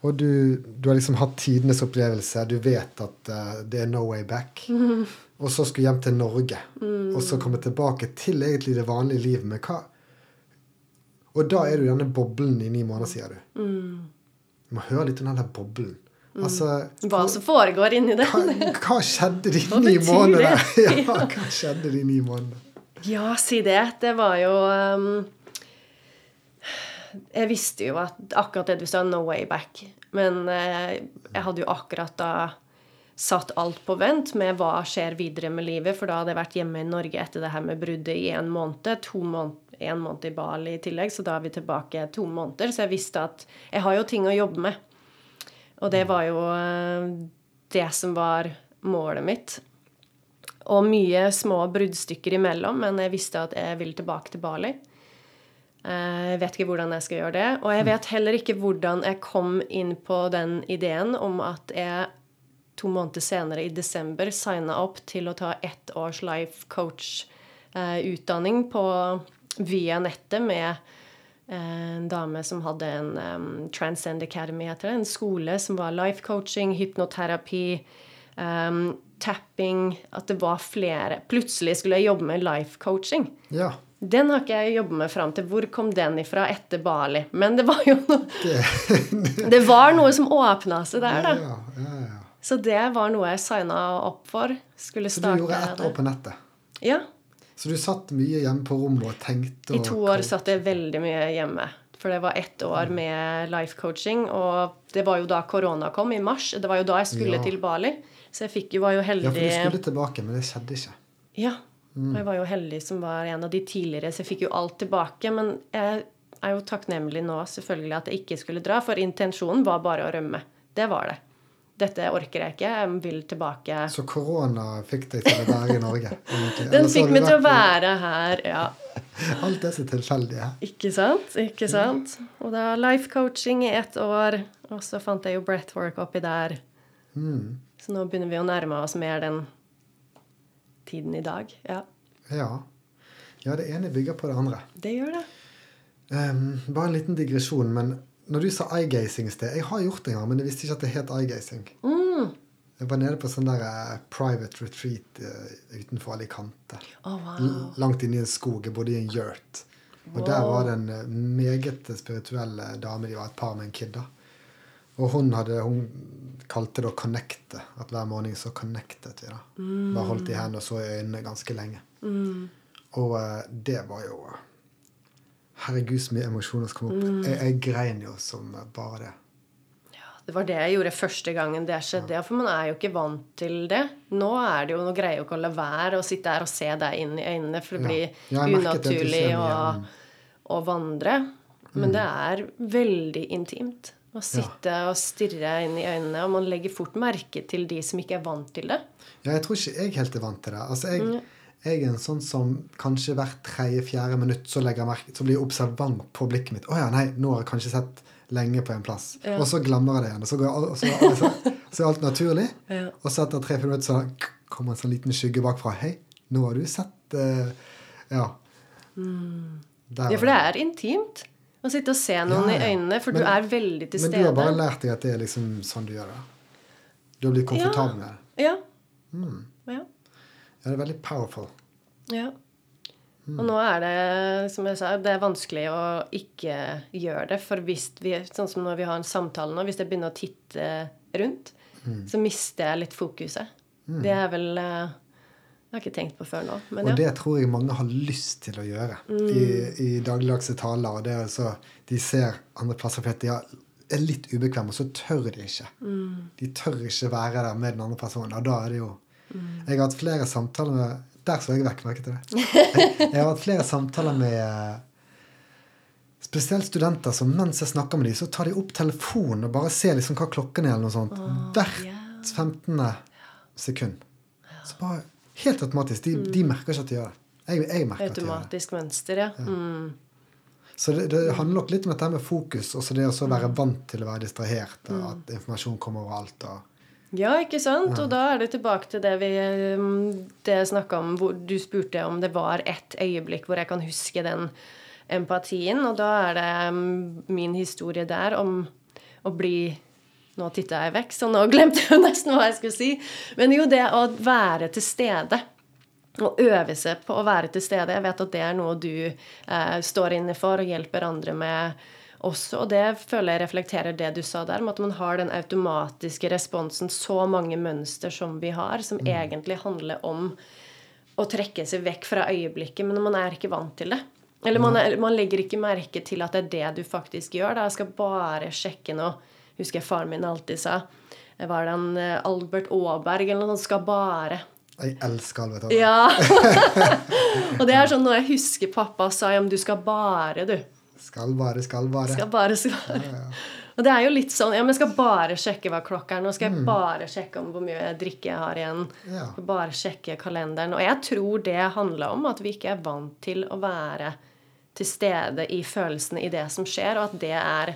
Og du, du har liksom hatt tidenes opplevelse. Du vet at uh, det er no way back. [LAUGHS] Og så skulle hjem til Norge. Og så komme tilbake til egentlig det vanlige livet. med hva Og da er du i denne boblen i ni måneder, sier du. Du må høre litt om den der boblen. Altså, Hva som foregår inni det. hva, hva skjedde de [LAUGHS] ni månedene? [LAUGHS] Ja, hva skjedde de ni månedene? Ja, si det. Det var jo um, Jeg visste jo at akkurat det du sa, no way back. Men eh, jeg hadde jo akkurat da satt alt på vent med hva skjer videre med livet. For da hadde jeg vært hjemme i Norge etter det her med bruddet i en måned. To måned, en måned i Bali i tillegg, så da er vi tilbake to måneder. Så jeg visste at jeg har jo ting å jobbe med. Og det var jo eh, det som var målet mitt. Og mye små bruddstykker imellom, men jeg visste at jeg ville tilbake til Bali. Eh, Jeg vet ikke hvordan jeg skal gjøre det. Og jeg vet heller ikke hvordan jeg kom inn på den ideen om at jeg to måneder senere, i desember, signa opp til å ta ett års life coach-utdanning på via nettet med en dame som hadde en um, Transcend Academy, heter det. En skole som var life coaching, hypnoterapi, um, tapping At det var flere. Plutselig skulle jeg jobbe med life coaching. Ja. Den har ikke jeg jobbet med fram til. Hvor kom den ifra etter Bali? Men det var jo [LAUGHS] noe Det, [LAUGHS] Det var noe som åpna seg der, da. ja, ja, ja. Så det var noe jeg signa opp for. Skulle Så du gjorde ett år på nettet? Ja. Så du satt mye hjemme på rommet og tenkte? I to år satt jeg veldig mye hjemme. For det var ett år med life coaching, og det var jo da korona kom, i mars. Det var jo da jeg skulle til Bali. Så jeg fikk jo, var jo heldig Ja, for du skulle tilbake, men det skjedde ikke. Ja. Og jeg var jo heldig som var en av de tidligere, så jeg fikk jo alt tilbake. Men jeg er jo takknemlig nå selvfølgelig at jeg ikke skulle dra, for intensjonen var bare å rømme. Det var det. Dette orker jeg ikke. Jeg vil tilbake. Så korona fikk deg til å være i Norge? [LAUGHS] Den fikk meg til å være her, ja. [LAUGHS] Alt er så tilfeldig her. Ikke sant? Ikke sant? Og da life coaching i ett år, og så fant jeg jo breathwork oppi der. Så nå begynner vi å nærme oss mer den tiden i dag. Ja, Ja. ja, det ene bygger på det andre. det gjør det. Um, bare en liten digresjon, men når du sa eye-gazing i sted Jeg har gjort det en gang, men jeg visste ikke at det het eye-gazing. Mm. Jeg var nede på sånn der eh, private retreat uh, utenfor Alicante. Oh, wow. Langt inne i en skog. Jeg bodde i en yurt. Og der var det en eh, meget spirituell dame. De var et par med en kid. da. Og hun, hadde, hun kalte det å connecte. At hver morgen så connectet vi. da. Bare holdt i hendene og så i øynene ganske lenge. Og eh, det var jo Herregud, så mye emosjoner som kom opp. Jeg, jeg grein jo som eh, bare det. Ja, det var det jeg gjorde første gangen det skjedde. Ja, for man er jo ikke vant til det. Nå er det jo, nå greier jeg jo ikke å la være å sitte her og se deg inn i øynene, for det Ja. blir unaturlig å, å vandre. Men det er veldig intimt å sitte og stirre inn i øynene, og man legger fort merke til de som ikke er vant til det. Ja, jeg tror ikke jeg helt er vant til det. Altså, jeg, jeg er en sånn som kanskje hvert tredje-fjerde minutt så, merke, så blir jeg observant på blikket mitt. 'Å ja, nei, nå har jeg kanskje sett lenge på en plass.' Ja. Og så glemmer jeg det igjen. Og så, går og så, og så, [LAUGHS] så er alt naturlig. Ja. Og så etter tre-fire minutter så kommer en sånn liten skygge bakfra. 'Hei, nå har du sett uh, Ja. Der Ja, for det er intimt å sitte og se noen Ja, ja. i øynene, for Men- du er veldig til Men stede. du har bare lært deg at det er liksom sånn du gjør det? Du har blitt komfortabel med det? Ja. Mm. Ja. Det er veldig powerful. ja. Og nå er det, som jeg sa, det er vanskelig å ikke gjøre det. For hvis vi, sånn som når vi har en samtale nå, hvis jeg begynner å titte rundt, så mister jeg litt fokuset. Det er vel eh, Jeg har ikke tenkt på før nå. Men Og ja. det tror jeg mange har lyst til å gjøre i, i dagligdagse taler. Og det er altså, de ser andre plasser fordi de er litt ubekvemme, og så tør de ikke. De tør ikke være der med den andre personen. Og da er det jo Jeg har hatt flere samtaler med Der så jeg vekk, merket du det? [LAUGHS] Jeg, jeg har hatt flere samtaler med eh, spesielt studenter som mens jeg snakker med dem, så tar de opp telefonen og bare ser liksom hva klokken er, eller noe sånt. Hvert yeah. 15. sekund. Så bare helt automatisk. De, de merker ikke at de gjør det. Jeg, jeg merker at de gjør det. Automatisk mønster, ja. Mm. Så det, det handler nok litt om dette med fokus, og så det å være vant til å være distrahert, og at informasjon kommer overalt. Og, Ja, ikke sant? Og da er det tilbake til det vi um, det snakka om, hvor du spurte om det var et øyeblikk hvor jeg kan huske den empatien. Og da er det um, min historie der om å bli Nå titta jeg vekk, så nå [LAUGHS] glemte jeg nesten hva jeg skulle si. Men jo, det å være til stede. Å øve seg på å være til stede. Jeg vet at det er noe du eh, står inne for og hjelper andre med også. Og det føler jeg reflekterer det du sa der, med at man har den automatiske responsen, så mange mønster som vi har, som egentlig handler om å trekke seg vekk fra øyeblikket, men man er ikke vant til det. Eller man, er, man legger ikke merke til at det er det du faktisk gjør. Da. Jeg skal bare sjekke noe. Husker jeg faren min alltid sa. Var det en Albert Aaberg eller noe sånt. Skal bare. jeg elsker Albert Aaberg. Ja. [LAUGHS] og det er sånn når jeg husker pappa sa ja, men du skal bare, du. Skal bare, skal bare. Skal bare, skal bare. Og det er jo litt sånn Ja, men jeg skal bare sjekke hva klokka er. Nå skal jeg bare sjekke om hvor mye drikke jeg har igjen. Ja. Bare sjekke kalenderen. Og jeg tror det handler om at vi ikke er vant til å være til stede i følelsene i det som skjer, og at det er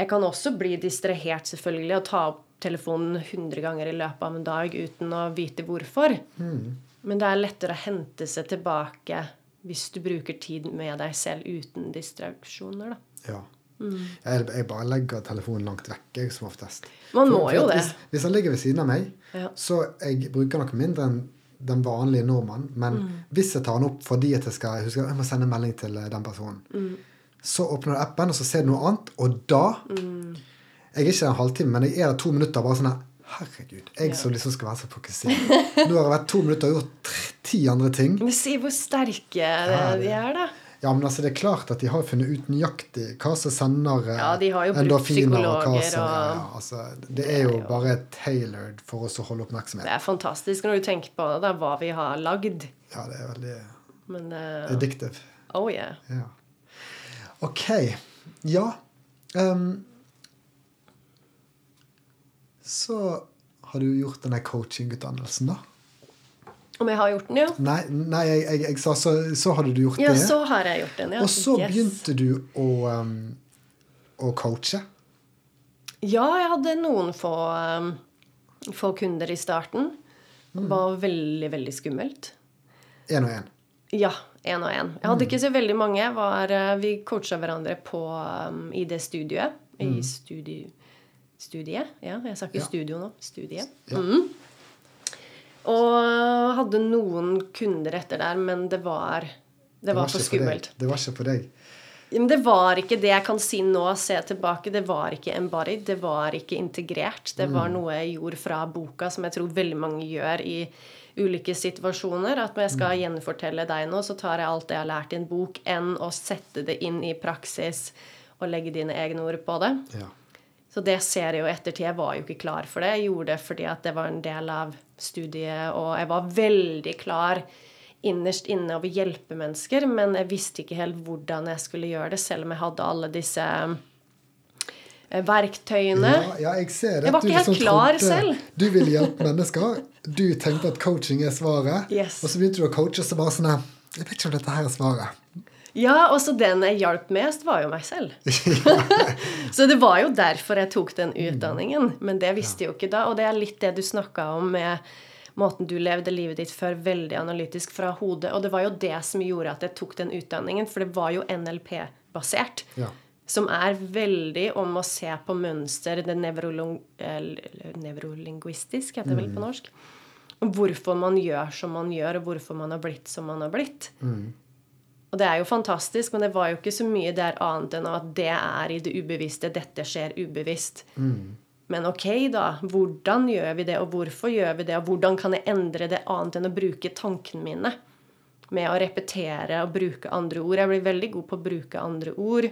Jeg kan også bli distrahert, selvfølgelig, og ta opp telefonen 100 ganger i løpet av en dag uten å vite hvorfor. Men det er lettere å hente seg tilbake hvis du bruker tid med deg selv uten distraksjoner, da. Ja. Jeg, jeg bare legger telefonen langt vekk, jeg, som oftest. Man må for jo det. Hvis, hvis han ligger ved siden av meg, Ja. så jeg bruker nok mindre enn den vanlige nordmann. Men Mm. hvis jeg tar den opp fordi at jeg skal huske, jeg må sende melding til eh, den personen, Mm. Så åpner du appen, og så ser du noe annet, og da Mm. Jeg er ikke der en halvtime, men jeg er der to minutter bare sånn her Herregud, jeg som liksom skal være så fokusert. Nå har jeg vært to minutter og gjort ti andre ting. Men si hvor sterke Ja, de er, da. Ja, men altså det er klart at de har funnet ut nøyaktig hva som sender eh, Ja, de har jo brukt endorfiner, og hva psykologer som, og- ja, altså, Det er jo bare tailored for oss å holde oppmerksomhet. Det er fantastisk når du tenker på det, hva vi har lagd. Ja, det er veldig Men uh... addictive. Oh yeah. Ja. Ok. Ja. Um, så har du gjort denne coachingutdannelsen, da? Om jeg har gjort den, ja? Nei, nei jeg, jeg, jeg sa så, så hadde du gjort Ja, det. så har jeg gjort den, ja. Og så Yes. begynte du å, um, å coache. Ja, jeg hadde noen få, um, få kunder i starten. Det var veldig, veldig skummelt. Én og én. Ja, én og én. Jeg hadde ikke så veldig mange. Var, eh, vi coacha hverandre på, um, i det studioet. I studi, studiet. Ja, jeg sa ikke Ja. studio nå. Studiet. Ja. Mm. Og hadde noen kunder etter der, men det var det var for skummelt. For. Det var ikke for deg. Men det var ikke det jeg kan si nå, se tilbake. Det var ikke embodied. Det var ikke integrert. Det var noe jeg gjorde fra boka, som jeg tror veldig mange gjør i ulike situasjoner. At når jeg skal gjenfortelle deg noe, så tar jeg alt det jeg har lært i en bok, enn å sette det inn i praksis og legge dine egne ord på det. Ja. Så det ser jeg jo i ettertid. Jeg var jo ikke klar for det. Jeg gjorde det fordi at det var en del av studiet, og jeg var veldig klar innerst inne over hjelpemennesker, hjelpe mennesker, men jeg visste ikke helt hvordan jeg skulle gjøre det, selv om jeg hadde alle disse eh, verktøyene. Ja, ja, jeg ser det. Jeg var ikke helt liksom klar trodde selv. Du ville hjelpe mennesker. Du tenkte at coaching er svaret. Yes. Og så begynte du å coache, og så bare sånn Jeg vet ikke om dette her er svaret. Ja, også den jeg hjalp mest, var jo meg selv. [LAUGHS] så det var jo derfor jeg tok den utdanningen. Men det visste jeg jo ikke da. Og det er litt det du snakka om med måten du levde livet ditt før, veldig analytisk fra hodet. Og det var jo det som gjorde at jeg tok den utdanningen, for det var jo NLP-basert. Ja. Som er veldig om å se på mønster, det nevrolingvistisk, heter det vel på norsk. Om Hvorfor man gjør som man gjør, og hvorfor man har blitt som man har blitt. Og det er jo fantastisk, men det var jo ikke så mye der annet enn at det er i det ubevisste. Dette skjer ubevisst. Men ok, da. Hvordan gjør vi det, og hvorfor gjør vi det? Og hvordan kan jeg endre det annet enn å bruke tankene mine? Med å repetere og bruke andre ord. Jeg blir veldig god på å bruke andre ord.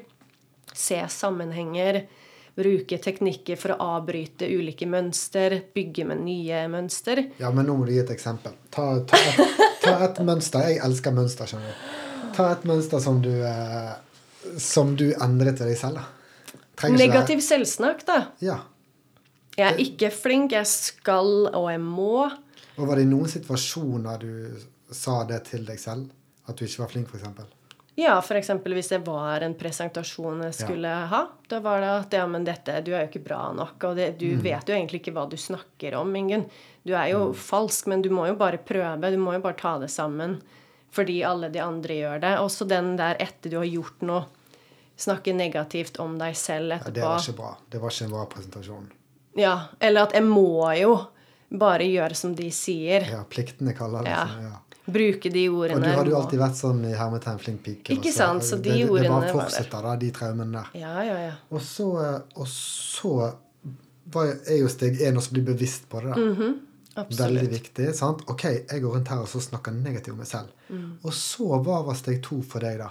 Se sammenhenger. Bruke teknikker for å avbryte ulike mønster. Bygge med nye mønster. Ja, men nå må du gi et eksempel. Ta, ta, et, ta et mønster. Jeg elsker mønster, skjønner du. Ta et mønster som du, eh, som du endret til deg selv. da. Trenger Negativ selvsnakk, da. Ja. Jeg er ikke flink, jeg skal og jeg må. Og var det i noen situasjoner du sa det til deg selv? At du ikke var flink, f.eks.? Ja, f.eks. hvis det var en presentasjon jeg skulle ha. Da var det at ja, men dette, du er jo ikke bra nok. Og det, du vet jo egentlig ikke hva du snakker om, Ingunn. Du er jo falsk, men du må jo bare prøve. Du må jo bare ta det sammen. Fordi alle de andre gjør det. Også den der etter du har gjort noe. Snakke negativt om deg selv etterpå. Ja, det var ikke bra. Det var ikke en bra presentasjon. Ja, eller at jeg må jo bare gjøre som de sier. Ja, Pliktene kaller det Ja. sånn. Ja. Bruke de ordene. Og du hadde jo alltid vært sånn i hermetegn flink pike. Ikke og sant, så de det, det, ordene det var bare fortsetter, da, de traumene der. Ja, ja, ja. Og så, og så var, er jo steg én å bli bevisst på det. da. Mhm. Absolutt. Veldig viktig. sant? Ok, jeg går rundt her og så snakker negativt om meg selv. Mm. Og så, hva var steg to for deg, da?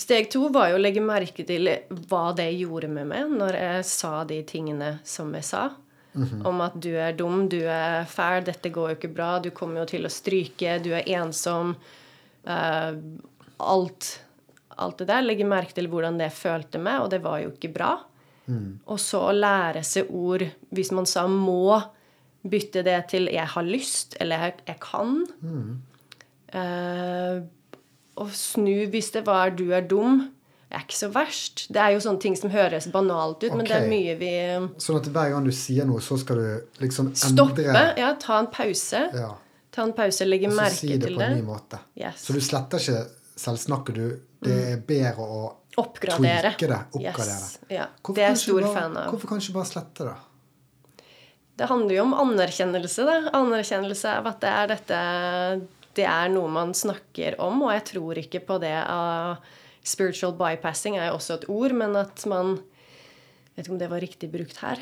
Steg to var jo å legge merke til hva det gjorde med meg når jeg sa de tingene som jeg sa. Om at du er dum, du er fæl, dette går jo ikke bra, du kommer jo til å stryke, du er ensom. Uh, alt, alt det der. Legge merke til hvordan det følte meg, og det var jo ikke bra. Og så å lære seg ord Hvis man sa 'må', bytte det til 'jeg har lyst' eller 'jeg, jeg kan'. Eh, og snu hvis det var 'du er dum'. Er ikke så verst. Det er jo sånne ting som høres banalt ut, men det er mye vi Sånn at hver gang du sier noe, så skal du liksom Stoppe. endre Ja, ta en pause. Ja. Ta en pause, legge merke til det. Og så si det på en ny måte. Yes. Så du sletter ikke selvsnakket, du. Det er bedre å Oppgradere. tweake det. Oppgradere. Yes. Ja. Det er jeg stor bare- fan av. Hvorfor kan du ikke bare slette det? Det handler jo om anerkjennelse. Da. Anerkjennelse av at det er dette Det er noe man snakker om, og jeg tror ikke på det av Spiritual bypassing er jo også et ord, men at man Jeg vet ikke om det var riktig brukt her.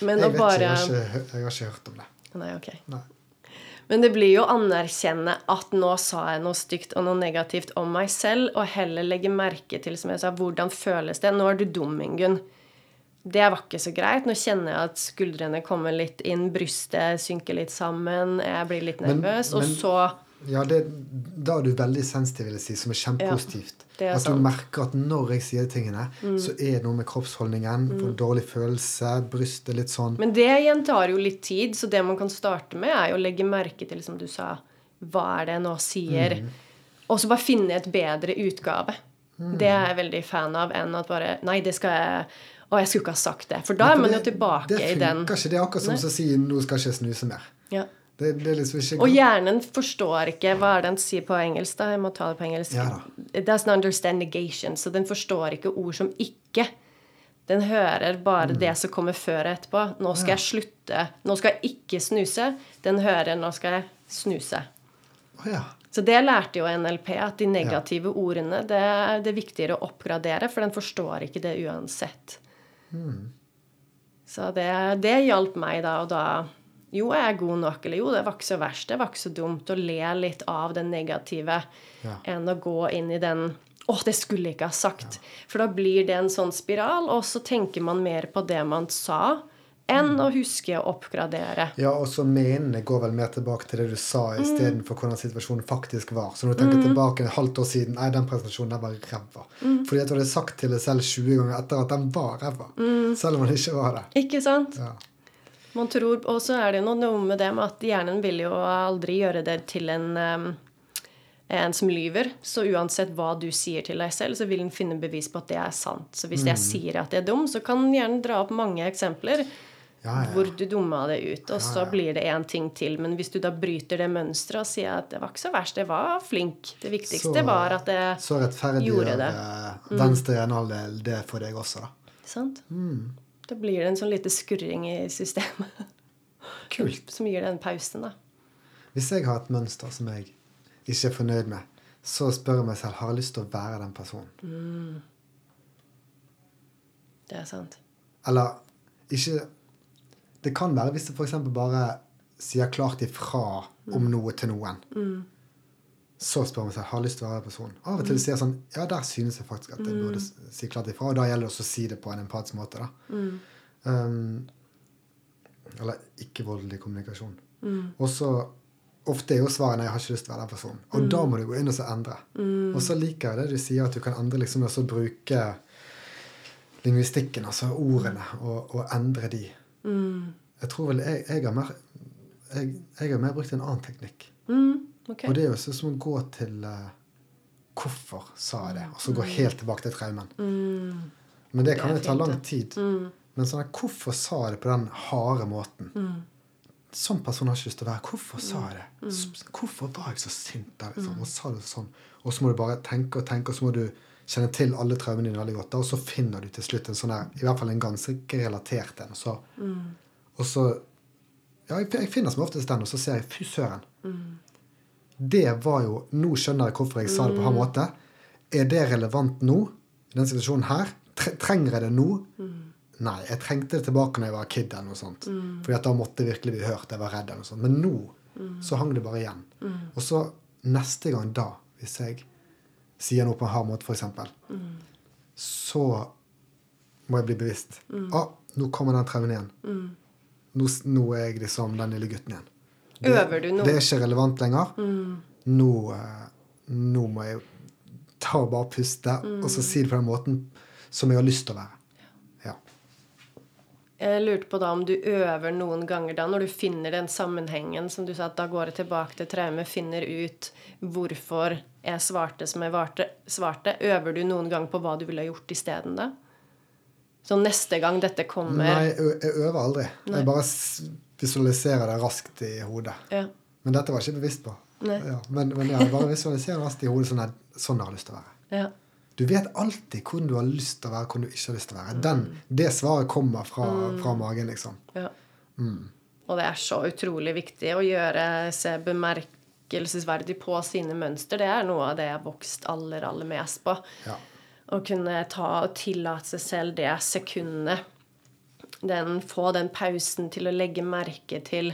Men Jeg vet bare ikke, jeg har ikke, jeg har ikke hørt om det. Nei, ok. Nei. Men det blir jo å anerkjenne at nå sa jeg noe stygt og noe negativt om meg selv, og heller legge merke til, som jeg sa, hvordan føles det? Nå er du dum, Ingunn. Det var ikke så greit. Nå kjenner jeg at skuldrene kommer litt inn, brystet synker litt sammen, jeg blir litt Men- nervøs, og så Ja, det, Da er du veldig sensitiv, vil jeg si, som er kjempepositivt. er at du sant. Mm. merker at når jeg sier tingene, så er det noe med kroppsholdningen, får dårlig følelse, brystet litt sånn Men det igjen tar jo litt tid, så det man kan starte med, er jo å legge merke til, som du sa, hva er det jeg nå sier? Mm. Og så bare finne et bedre utgave. Det er jeg veldig fan av, enn at bare Nei, det skal jeg Å, jeg skulle ikke ha sagt det. For da er man jo tilbake det i den Det funker ikke. Det er akkurat som å si 'nå skal ikke jeg snuse mer'. ja. Det, det er liksom ikke Og hjernen forstår ikke Hva er det den sier på engelsk, da? Jeg må ta det på engelsk. Ja. It doesn't understand negation. Så den forstår ikke ord som ikke. Den hører bare Mm. det som kommer før og etterpå. Nå skal jeg slutte. Nå skal jeg ikke snuse. Den hører 'nå skal jeg snuse'. Oh, ja. Så det lærte jo NLP, at de negative ordene det er det er viktigere å oppgradere, for den forstår ikke det uansett. Så det, det hjalp meg da, og da Jo, jeg er god nok, eller jo, det var ikke så verst, det var ikke så dumt å le litt av det negative Ja. enn å gå inn i den å, det skulle jeg ikke ha sagt. For da blir det en sånn spiral, og så tenker man mer på det man sa, enn å huske å oppgradere. Ja, og så menene går vel mer tilbake til det du sa, Mm. istedenfor hvordan situasjonen faktisk var. Så når du tenker tilbake et halvt år siden Nei, den presentasjonen der var ræva. Mm. Fordi at du hadde sagt til deg selv 20 ganger etter at den var ræva. Selv om den ikke var det. Ikke sant? Ja. Man tror, Og så er det jo noe med det med at hjernen vil jo aldri gjøre det til en, en som lyver. Så uansett hva du sier til deg selv, så vil den finne bevis på at det er sant. Så hvis jeg sier at jeg er dum, så kan den gjerne dra opp mange eksempler Ja, ja. hvor du dumma det ut, og så ja. blir det én ting til. Men hvis du da bryter det mønsteret og sier at det var ikke så verst, jeg var flink Det viktigste Så- var at jeg Så rettferdiggjør Gjorde det. Mm. eh, venstre hjernehalvdel det for deg også, da. Sant? Mm. Da blir det en sånn lite skurring i systemet. Kult. Som gir den pausen, da. Hvis jeg har et mønster som jeg ikke er fornøyd med, så spør jeg meg selv har jeg lyst til å være den personen. Det er sant. Eller ikke Det kan være hvis du f.eks. bare sier klart ifra om noe til noen. Så spør man seg har lyst til å være den personen. Av og til sier jeg sånn Ja, der synes jeg faktisk at jeg burde si klart ifra. Og da gjelder det også å si det på en empatisk måte. da. Um, eller ikke-voldelig kommunikasjon. Og så Ofte er jo svaret nei, jeg har ikke lyst til å være den personen. Og da må du gå inn og så endre. Og så liker jeg det du sier, at du kan endre liksom, og så bruke lingvistikken, altså ordene, og, og endre de. Jeg tror vel jeg, jeg, har mer, jeg, jeg har mer brukt en annen teknikk. Mm, ok. Og det er jo sånn som å gå til uh, Hvorfor sa jeg det? Og så gå helt tilbake til traumen. Men det kan Mm. Det jo ta lang tid. tid. Men sånn, at, hvorfor sa jeg det på den harde måten? Sånn person har ikke lyst til å være. Hvorfor sa jeg det? S- Hvorfor var jeg så sint der? Liksom? Og sa det sånn? Og så må du bare tenke og tenke, og så må du kjenne til alle traumene dine veldig godt. Og så finner du til slutt en sånn der, i hvert fall en ganske relatert en. Og så, og så Ja, jeg, jeg finner som oftest den, og så ser jeg fy søren. Det var jo Nå skjønner jeg hvorfor jeg sa det på en måte. Er det relevant nå? I den situasjonen her? Trenger jeg det nå? Nei, jeg trengte det tilbake når jeg var kid. eller noe sånt. Fordi at da måtte jeg virkelig bli hørt. Jeg var redd. eller noe sånt. Men nå så hang det bare igjen. Og så neste gang da, hvis jeg sier noe på en hard måte, f.eks., så må jeg bli bevisst. Ah, nå kommer den traumen igjen. Nå, nå er jeg liksom den lille gutten igjen. Det, Øver du nå? det er ikke relevant lenger. Nå, eh, nå må jeg ta og bare puste, og så si det på den måten som jeg har lyst til å være. Ja. Jeg lurte på da om du øver noen ganger da, når du finner den sammenhengen som du sa, at da går jeg tilbake til traume, finner ut hvorfor jeg svarte som jeg varte, svarte. Øver du noen gang på hva du ville ha gjort isteden da? Så neste gang dette kommer Nei, jeg, øver aldri. Jeg bare visualiserer det raskt i hodet. Ja. Men dette var jeg ikke bevisst på. Ja, men, men ja, jeg bare visualiserer raskt i hodet sånn, at, sånn jeg har lyst til å være. ja. Du vet alltid hvordan du har lyst til å være, hvordan du ikke har lyst til å være. Den, det svaret kommer fra, fra magen, liksom. Ja. Og det er så utrolig viktig å gjøre seg bemerkelsesverdig på sine mønster. Det er noe av det jeg har vokst aller, aller mest på. Ja. Å kunne ta og tillate seg selv det sekundet. Den, få den pausen til å legge merke til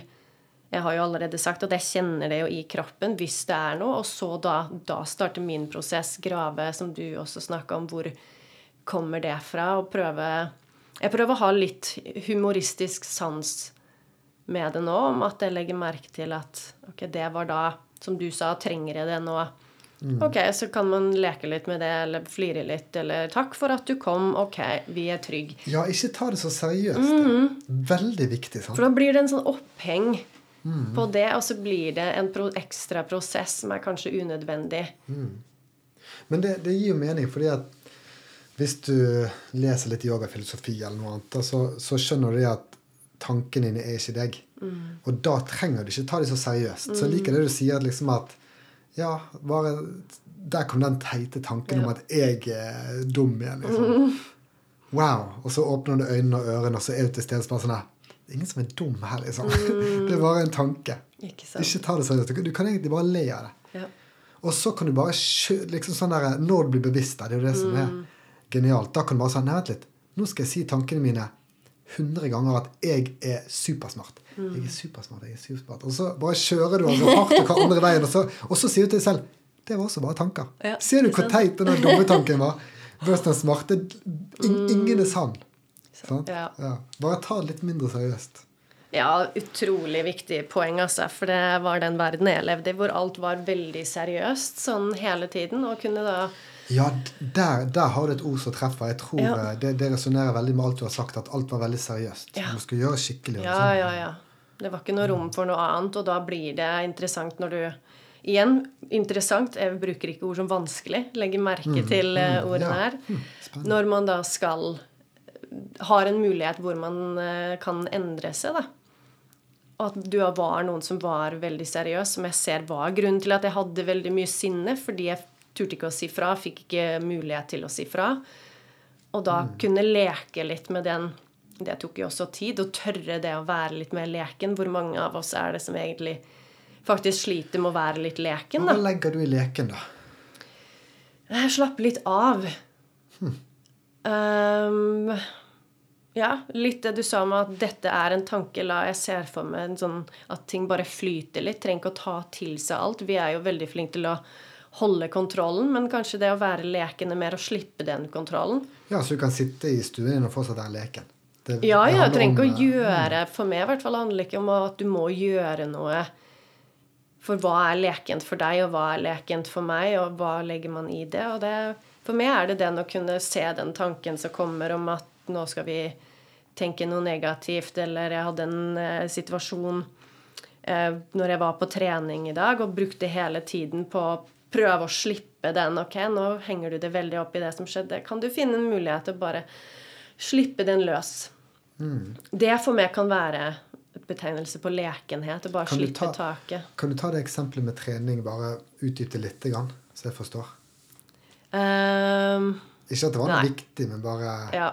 Jeg har jo allerede sagt at jeg kjenner det jo i kroppen hvis det er noe. Og så da, da starter min prosess, grave, som du også snakka om. Hvor kommer det fra? Og prøve Jeg prøver å ha litt humoristisk sans med det nå, om at jeg legger merke til at ok, det var da, som du sa, trenger jeg det nå? Ok, så kan man leke litt med det, eller flire litt, eller 'takk for at du kom', ok, vi er trygge. ja, ikke ta det så seriøst. Veldig viktig. sant? For da blir det en sånn oppheng på det, og så blir det en pro ekstra prosess som er kanskje unødvendig. Men det, det gir jo mening, fordi at hvis du leser litt yogafilosofi eller noe annet, så, så skjønner du at tankene dine er ikke deg. Og da trenger du ikke ta det så seriøst. Så jeg liker det du sier, at liksom at Ja, bare Der kom den teite tanken om at jeg er dum igjen, liksom. Wow. Og så åpner du øynene og ørene, og så er du til stede sånn her Det er ingen som er dum her, liksom. [LAUGHS] Det er bare en tanke. Ikke? Ikke ta det seriøst. Du kan- egentlig bare le av det. Ja. Og så kan du bare liksom sånn der, Når du blir bevisst det, det er jo det som er genialt, da kan du bare si Nei, vent litt. Nå skal jeg si tankene mine 100 ganger at jeg er supersmart. Jeg er supersmart, jeg er supersmart. Og så bare kjører du altså hardt og hva andre veien, og så, og så sier du til deg selv Det var også bare tanker. Ja, Ser du hvor teit den dumme tanken var? [LAUGHS] Versus den smarte. In, ingen er sann. Ja. Ja. Bare ta det litt mindre seriøst. Ja, utrolig viktig poeng, altså. For det var den verden jeg levde i, hvor alt var veldig seriøst sånn hele tiden. Og kunne da Ja, der, der har du et ord som treffer. Jeg tror Ja. eh, Det, det resonnerer veldig med alt du har sagt, at alt var veldig seriøst. Ja. Du skulle gjøre skikkelig. Ja, sånn. ja, ja. Det var ikke noe rom for noe annet, og da blir det interessant når du Igjen, interessant. Jeg bruker ikke ord som vanskelig. Legger merke til mm, ordene ja. her. Mm, Når man da skal Har en mulighet hvor man eh, kan endre seg, da. Og at du var noen som var veldig seriøs, som jeg ser var grunnen til at jeg hadde veldig mye sinne, fordi jeg turte ikke å si fra, fikk ikke mulighet til å si fra. Og da kunne leke litt med den Det tok jo også tid. Å tørre det å være litt mer leken. Hvor mange av oss er det som egentlig faktisk sliter med å være litt leken, da? Hva legger du i leken, da? Jeg slapper litt av. Um, ja, litt det du sa om at dette er en tanke. La jeg ser for meg en sånn at ting bare flyter litt. Trenger ikke å ta til seg alt. Vi er jo veldig flinke til å holde kontrollen, men kanskje det å være lekende mer og slippe den kontrollen. Ja, så du kan sitte i stuen din og fortsatt være leken. Det, Ja, det du trenger ikke å gjøre For meg i hvert fall handler det ikke om at du må gjøre noe for hva er lekent for deg, og hva er lekent for meg, og hva legger man i det. Og det for meg er det den å kunne se den tanken som kommer om at nå skal vi tenke noe negativt, eller jeg hadde en eh, situasjon eh, når jeg var på trening i dag og brukte hele tiden på å prøve å slippe den. Ok, nå henger du det veldig opp i det som skjedde. Kan du finne en mulighet til å bare slippe den løs? Det for meg kan være et betegnelse på lekenhet. Å bare Kan slippe ta- taket. Kan du ta det eksempelet med trening, bare utdype litt, så jeg forstår? Um, Ikke at det var noe viktig, men bare Ja.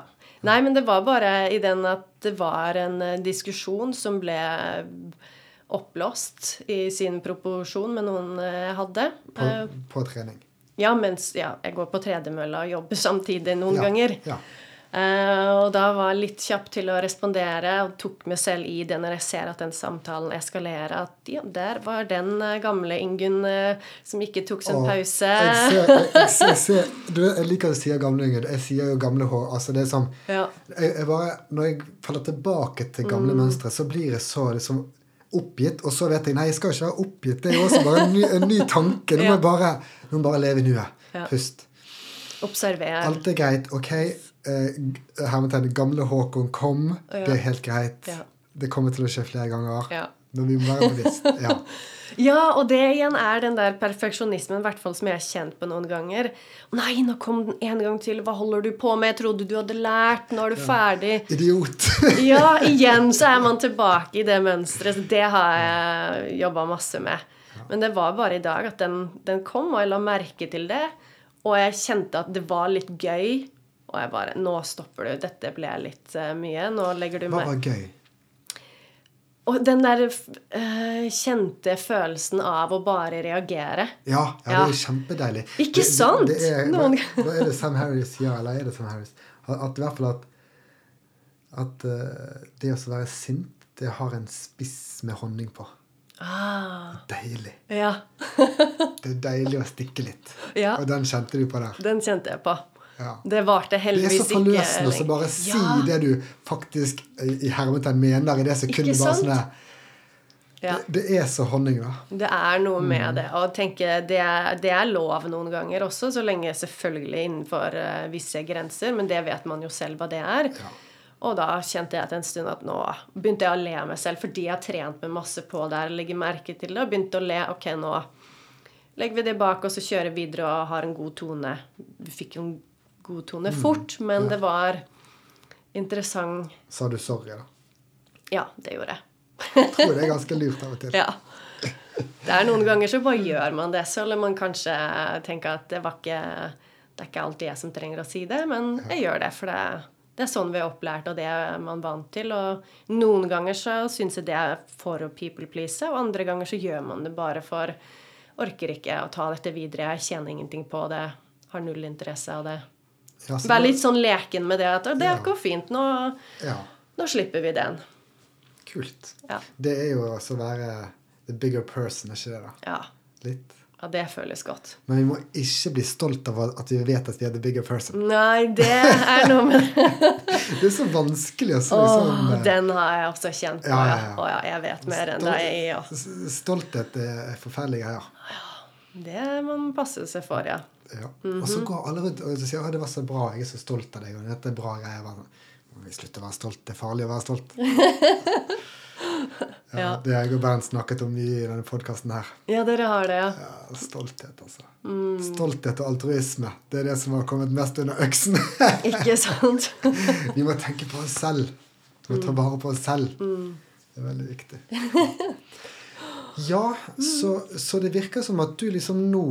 Nei, men det var bare i den at det var en eh, diskusjon som ble oppblåst i sin proporsjon med noen eh, jeg hadde. på, Eh, på trening. Ja, mens ja, jeg går på tredemølla og jobber [LAUGHS] samtidig noen Ja, ganger. Ja. Uh, og da var jeg litt kjapp til å respondere og tok meg selv i det når jeg ser at den samtalen eskalerer. At ja, der var den eh, gamle Ingunn uh, som ikke tok sin pause. Jeg, ser, jeg, jeg, [LAUGHS] ser, du, jeg liker å si gamle Ingunn. Jeg sier jo gamle hår. Altså det er sånn Ja. Når jeg faller tilbake til gamle Mm. mønstre, så blir jeg så liksom oppgitt. Og så vet jeg nei, jeg skal ikke være oppgitt. Det er jo også bare en ny, en ny tanke. Nå må jeg bare, nå bare leve i nuet. Pust. Observer. Alt er greit. Ok. hermetegnet hermetegn gamle Håkon kom. Det er helt greit. Det kommer til å skje flere ganger. Ja. Men vi må være bevisst. [LAUGHS] Ja. Ja, og det igjen er den der perfeksjonismen, hvert fall som jeg har kjent på noen ganger. Nei, nå kom den en gang til. Hva holder du på med? Jeg trodde du hadde lært. Nå er du ferdig. Idiot. [LAUGHS] Ja, igjen så er man [LAUGHS] tilbake i det mønsteret. Det har jeg jobba masse med. Men det var bare i dag at den, den kom, og jeg la merke til det. Og jeg kjente at det var litt gøy. Og jeg bare Nå stopper du. Dette ble litt uh, mye. Nå legger du Hva var gøy? Og den der eh, kjente følelsen av å bare reagere. Ja, ja, det er jo kjempedeilig. Ikke Det- det- sant? Det, er, Noen hva, er det Sam Harris ja, eller er det Sam Harris? At, at i hvert fall at, at eh, det å være sint, det har en spiss med honning på. Ah, Deilig. ja. Det er deilig å stikke litt. Ja. Og den kjente du på der. Den kjente jeg på. Ja. Det varte Det er så forløsende å bare si Ja. det du faktisk i i hermetegn mener i det sekundet. Ikke Bare sånn Ja. det, det er så honning, da. Det er noe Mm. med det. Og tenke, det, er, det er lov noen ganger også, så lenge selvfølgelig innenfor uh, visse grenser. Men det vet man jo selv hva det er. Ja. Og da kjente jeg til en stund at nå begynte jeg å le meg selv fordi jeg har trent meg masse på det her, legger merke til det, og begynte å le. Ok, nå legger vi det bak oss og kjører videre og har en god tone. Vi fikk jo en god tone Mm. fort, men det var interessant Sa du sorry, da? Ja, det gjorde jeg. Jeg tror det er ganske lurt av og til. [LAUGHS] Ja. Det er noen ganger så bare gjør man det, så eller man kanskje tenker at det var ikke Det er ikke alltid jeg som trenger å si det, men jeg gjør det, for det, det er sånn vi er opplært, og det er man vant til. Og noen ganger så syns jeg det er for å people please, og andre ganger så gjør man det bare for Orker ikke å ta dette videre, jeg tjener ingenting på det, har null interesse av det. Ja, Vær litt sånn leken med det at det Ja. går fint, nå, ja, nå slipper vi den. kult. Ja. Det er jo å være the bigger person, er ikke det? da? Ja. Litt. ja, det føles godt. Men vi må ikke bli stolt av at vi vet at vi er the bigger person. Nei, det er noe med [LAUGHS] Det er så vanskelig å så Åh, liksom eh, den har jeg også kjent på. Ja, Ja, ja, ja. Ja jeg vet mer enn deg. Ja. Stolthet er forferdelige greier. Det må man passe seg for, ja. Ja. Mhm. Og så går alle rundt og sier at det var så bra, jeg er så stolt av deg. og dette er bra greier. Sånn, vi slutte å være stolt? Det er farlig å være stolt. [LAUGHS] Ja, Ja. Det har jeg og Bernt snakket om mye i denne podkasten her. Ja, dere har det, ja. Ja, stolthet, altså. Mm. Stolthet og altruisme. Det er det som har kommet mest under øksen. [LAUGHS] Ikke sant? [LAUGHS] Vi må tenke på oss selv. Vi må ta vare på oss selv. Mm. Det er veldig viktig. Ja, så, så det virker som at du liksom nå,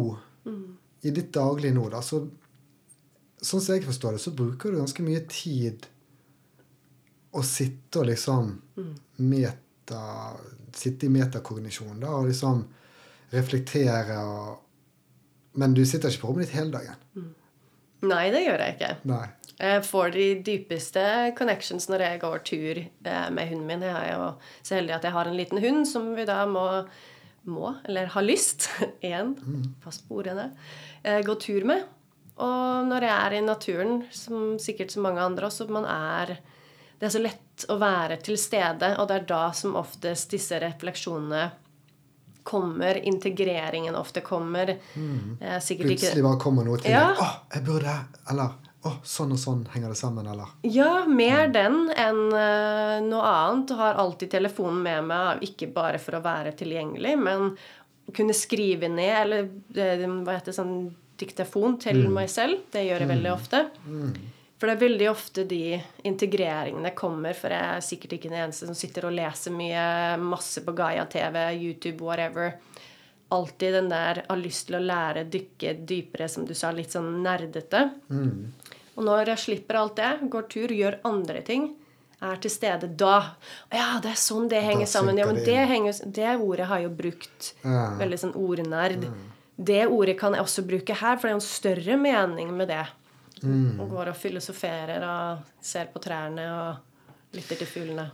i ditt daglige nå, da, så Sånn som jeg forstår det, så bruker du ganske mye tid å sitte og liksom meta Sitte i metakognisjon, da, og liksom reflektere og Men du sitter ikke på rommet ditt hele dagen? Nei, det gjør jeg ikke. Nei. Jeg får de dypeste connections når jeg går tur eh, med hunden min. Jeg er jo så heldig at jeg har en liten hund som vi da må, må eller har lyst, [LAUGHS] igjen, pass på ordene, gå tur med. Og når jeg er i naturen, som sikkert så mange andre også, man er Det er så lett å være til stede, og det er da som oftest disse refleksjonene kommer. Integreringen ofte kommer. Eh, sikkert ikke Plutselig bare kommer noe til Ja. deg. 'Å, jeg burde Eller 'Å, sånn og sånn henger det sammen', eller Ja, mer den enn uh, noe annet. Har alltid telefonen med meg, ikke bare for å være tilgjengelig, men kunne skrive ned, eller eh, hva heter det, sånn diktafon til meg selv. Det gjør jeg veldig ofte. For det er veldig ofte de integreringene kommer, for jeg er sikkert ikke den eneste som sitter og leser mye, masse på Gaia-TV, YouTube, whatever. Alltid den der har lyst til å lære, dykke dypere, som du sa, litt sånn nerdete. Og når jeg slipper alt det, går tur, gjør andre ting, er til stede da Ja, det er sånn det henger sammen. Ja, men det henger, det ordet har jeg jo brukt. Ja. Veldig sånn ordnerd. Det ordet kan jeg også bruke her, for det er en større mening med det. Mm. Og går og filosoferer og ser på trærne og lytter til fuglene.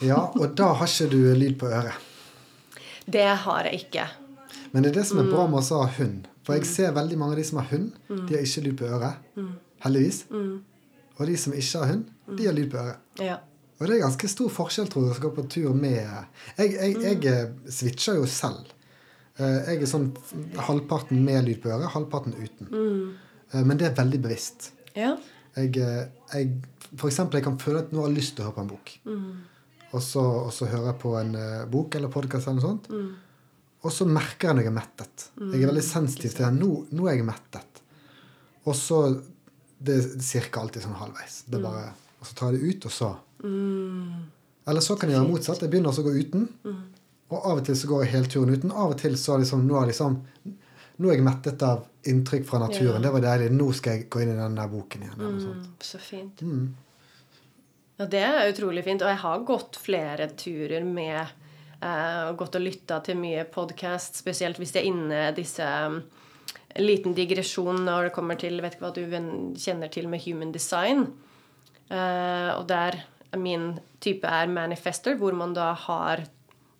Ja, og da har ikke du lyd på øret. Det har jeg ikke. Men det er det som er bra Mm. med å ha hund. For jeg ser veldig mange av de som har hund, de har ikke lyd på øret. Mm. Heldigvis. Og de som ikke har hund, de har lyd på øret. Ja. Og det er ganske stor forskjell, tror jeg, å gå på tur med Jeg, jeg, jeg eh, switcher jo selv. Eh, Jeg er sånn halvparten med lyd på øret, halvparten uten. Mm. Men det er veldig bevisst. ja. Jeg, eh, jeg, for eksempel, jeg kan føle at nå har jeg lyst til å høre på en bok. Og, så, og så hører jeg på en eh, bok eller podkast eller noe sånt. Og så merker jeg når jeg er mettet. Jeg er veldig sensitiv til det. Nå, nå er jeg mettet. Og så Det er cirka alltid sånn halvveis. Det er bare, og så tar jeg det ut, og så Eller så kan jeg gjøre motsatt. Jeg begynner også å gå uten. Og av og til så går jeg hele turen uten. Av og til så liksom, nå er liksom nå er jeg mettet av inntrykk fra naturen. Ja. Det var deilig. Nå skal jeg gå inn i den der boken igjen. Mm, så fint. Mm. Ja, det er utrolig fint. Og jeg har gått flere turer med og gått og lytta til mye podkast, spesielt hvis jeg er inne disse um, liten digresjon når det kommer til Vet ikke hva du kjenner til med human design. Eh, og der min type er manifester, hvor man da har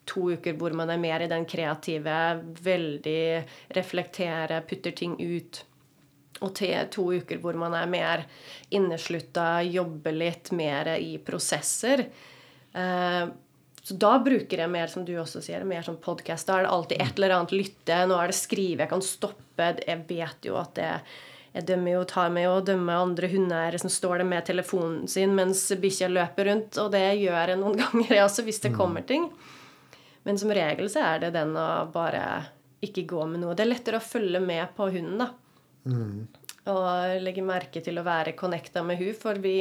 to uker hvor man er mer i den kreative, veldig reflektere, putter ting ut. Og til to uker hvor man er mer inneslutta, jobber litt mer i prosesser. Eh, så da bruker jeg mer, som du også sier, mer som podkast. Da er det alltid et eller annet lytte. Nå er det skrive. Jeg kan stoppe. Jeg vet jo at det jeg dømmer jo, tar meg jo og dømmer andre hundeeiere som står der med telefonen sin mens bikkja løper rundt. Og det gjør jeg noen [LAUGHS] ganger, jeg også, hvis det kommer ting. Men som regel så er det den å bare ikke gå med noe. Det er lettere å følge med på hunden, da. Og legge merke til å være connecta med hun, for vi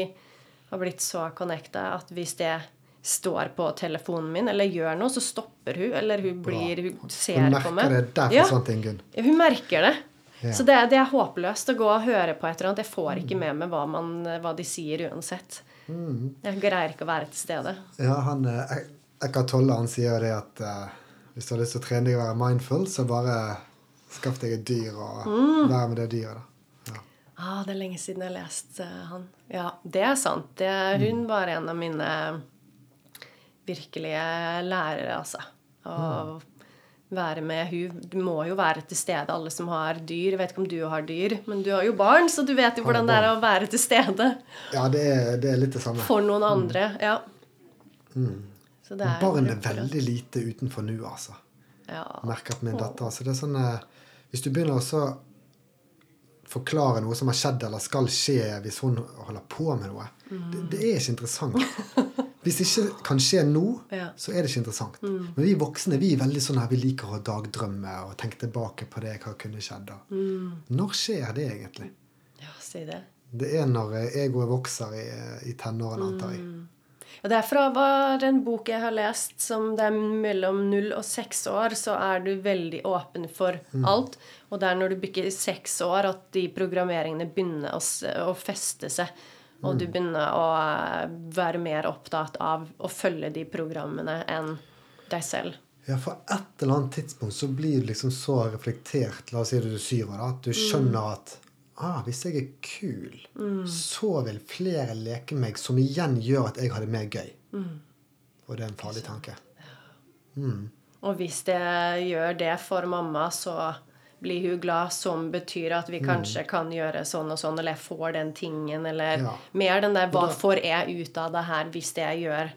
har blitt så connecta at hvis det står på telefonen min eller gjør noe, så stopper hun, eller hun blir Hun ser Hun på merker det. Derfor Ja. ting Ingunn. Ja, Hun merker det. Ja. Så det, det er håpløst å gå og høre på et eller annet. Jeg får ikke med meg hva, man, hva de sier uansett. Mm. Jeg greier ikke å være til stede. Ja, han, eh, Eckhart Tolle han sier det at uh, hvis du har lyst til å trene deg å være mindful, så bare skaff deg et dyr og Mm. vær med det dyret. da. Ah, det er lenge siden jeg har lest uh, han. Ja, det er sant. Det, hun var en av mine virkelige lærere, altså. Å være med hun Du må jo være til stede, alle som har dyr. Jeg vet ikke om du har dyr, men du har jo barn, så du vet jo hvordan det er å være til stede Ja, det er, det er litt det samme. for noen andre. Ja. Så det er Barn er veldig lite utenfor nå, altså. Ja. Merker på min datter. Altså, det er sånn eh, Hvis du begynner å forklare noe som har skjedd eller skal skje hvis hun holder på med noe, det, det er ikke interessant. [LAUGHS] Hvis det ikke kan skje nå, Ja. så er det ikke interessant. Men vi voksne vi er veldig sånn her, vi liker å dagdrømme og tenke tilbake på det hva kunne skjedd. da. Når skjer det egentlig? ja, si det. Det er når eh, egoet vokser i, i tenårene, antar jeg. Og Derfra var en bok jeg har lest som det er mellom null og seks år, så er du veldig åpen for alt. Og det er når du bikker seks år at de programmeringene begynner å, å feste seg. Og du begynner å eh, være mer opptatt av å følge de programmene enn deg selv. Ja, for et eller annet tidspunkt så blir du liksom så reflektert, la oss si det du år, da, at du skjønner at ah, hvis jeg er kul, så vil flere leke meg, som igjen gjør at jeg har det mer gøy. Og det er en farlig tanke. Og hvis det gjør det for mamma, så blir hun glad, som betyr at vi kanskje kan gjøre sånn og sånn, eller jeg får den tingen, eller Ja. mer den der Hva får jeg ut av det her hvis det jeg gjør?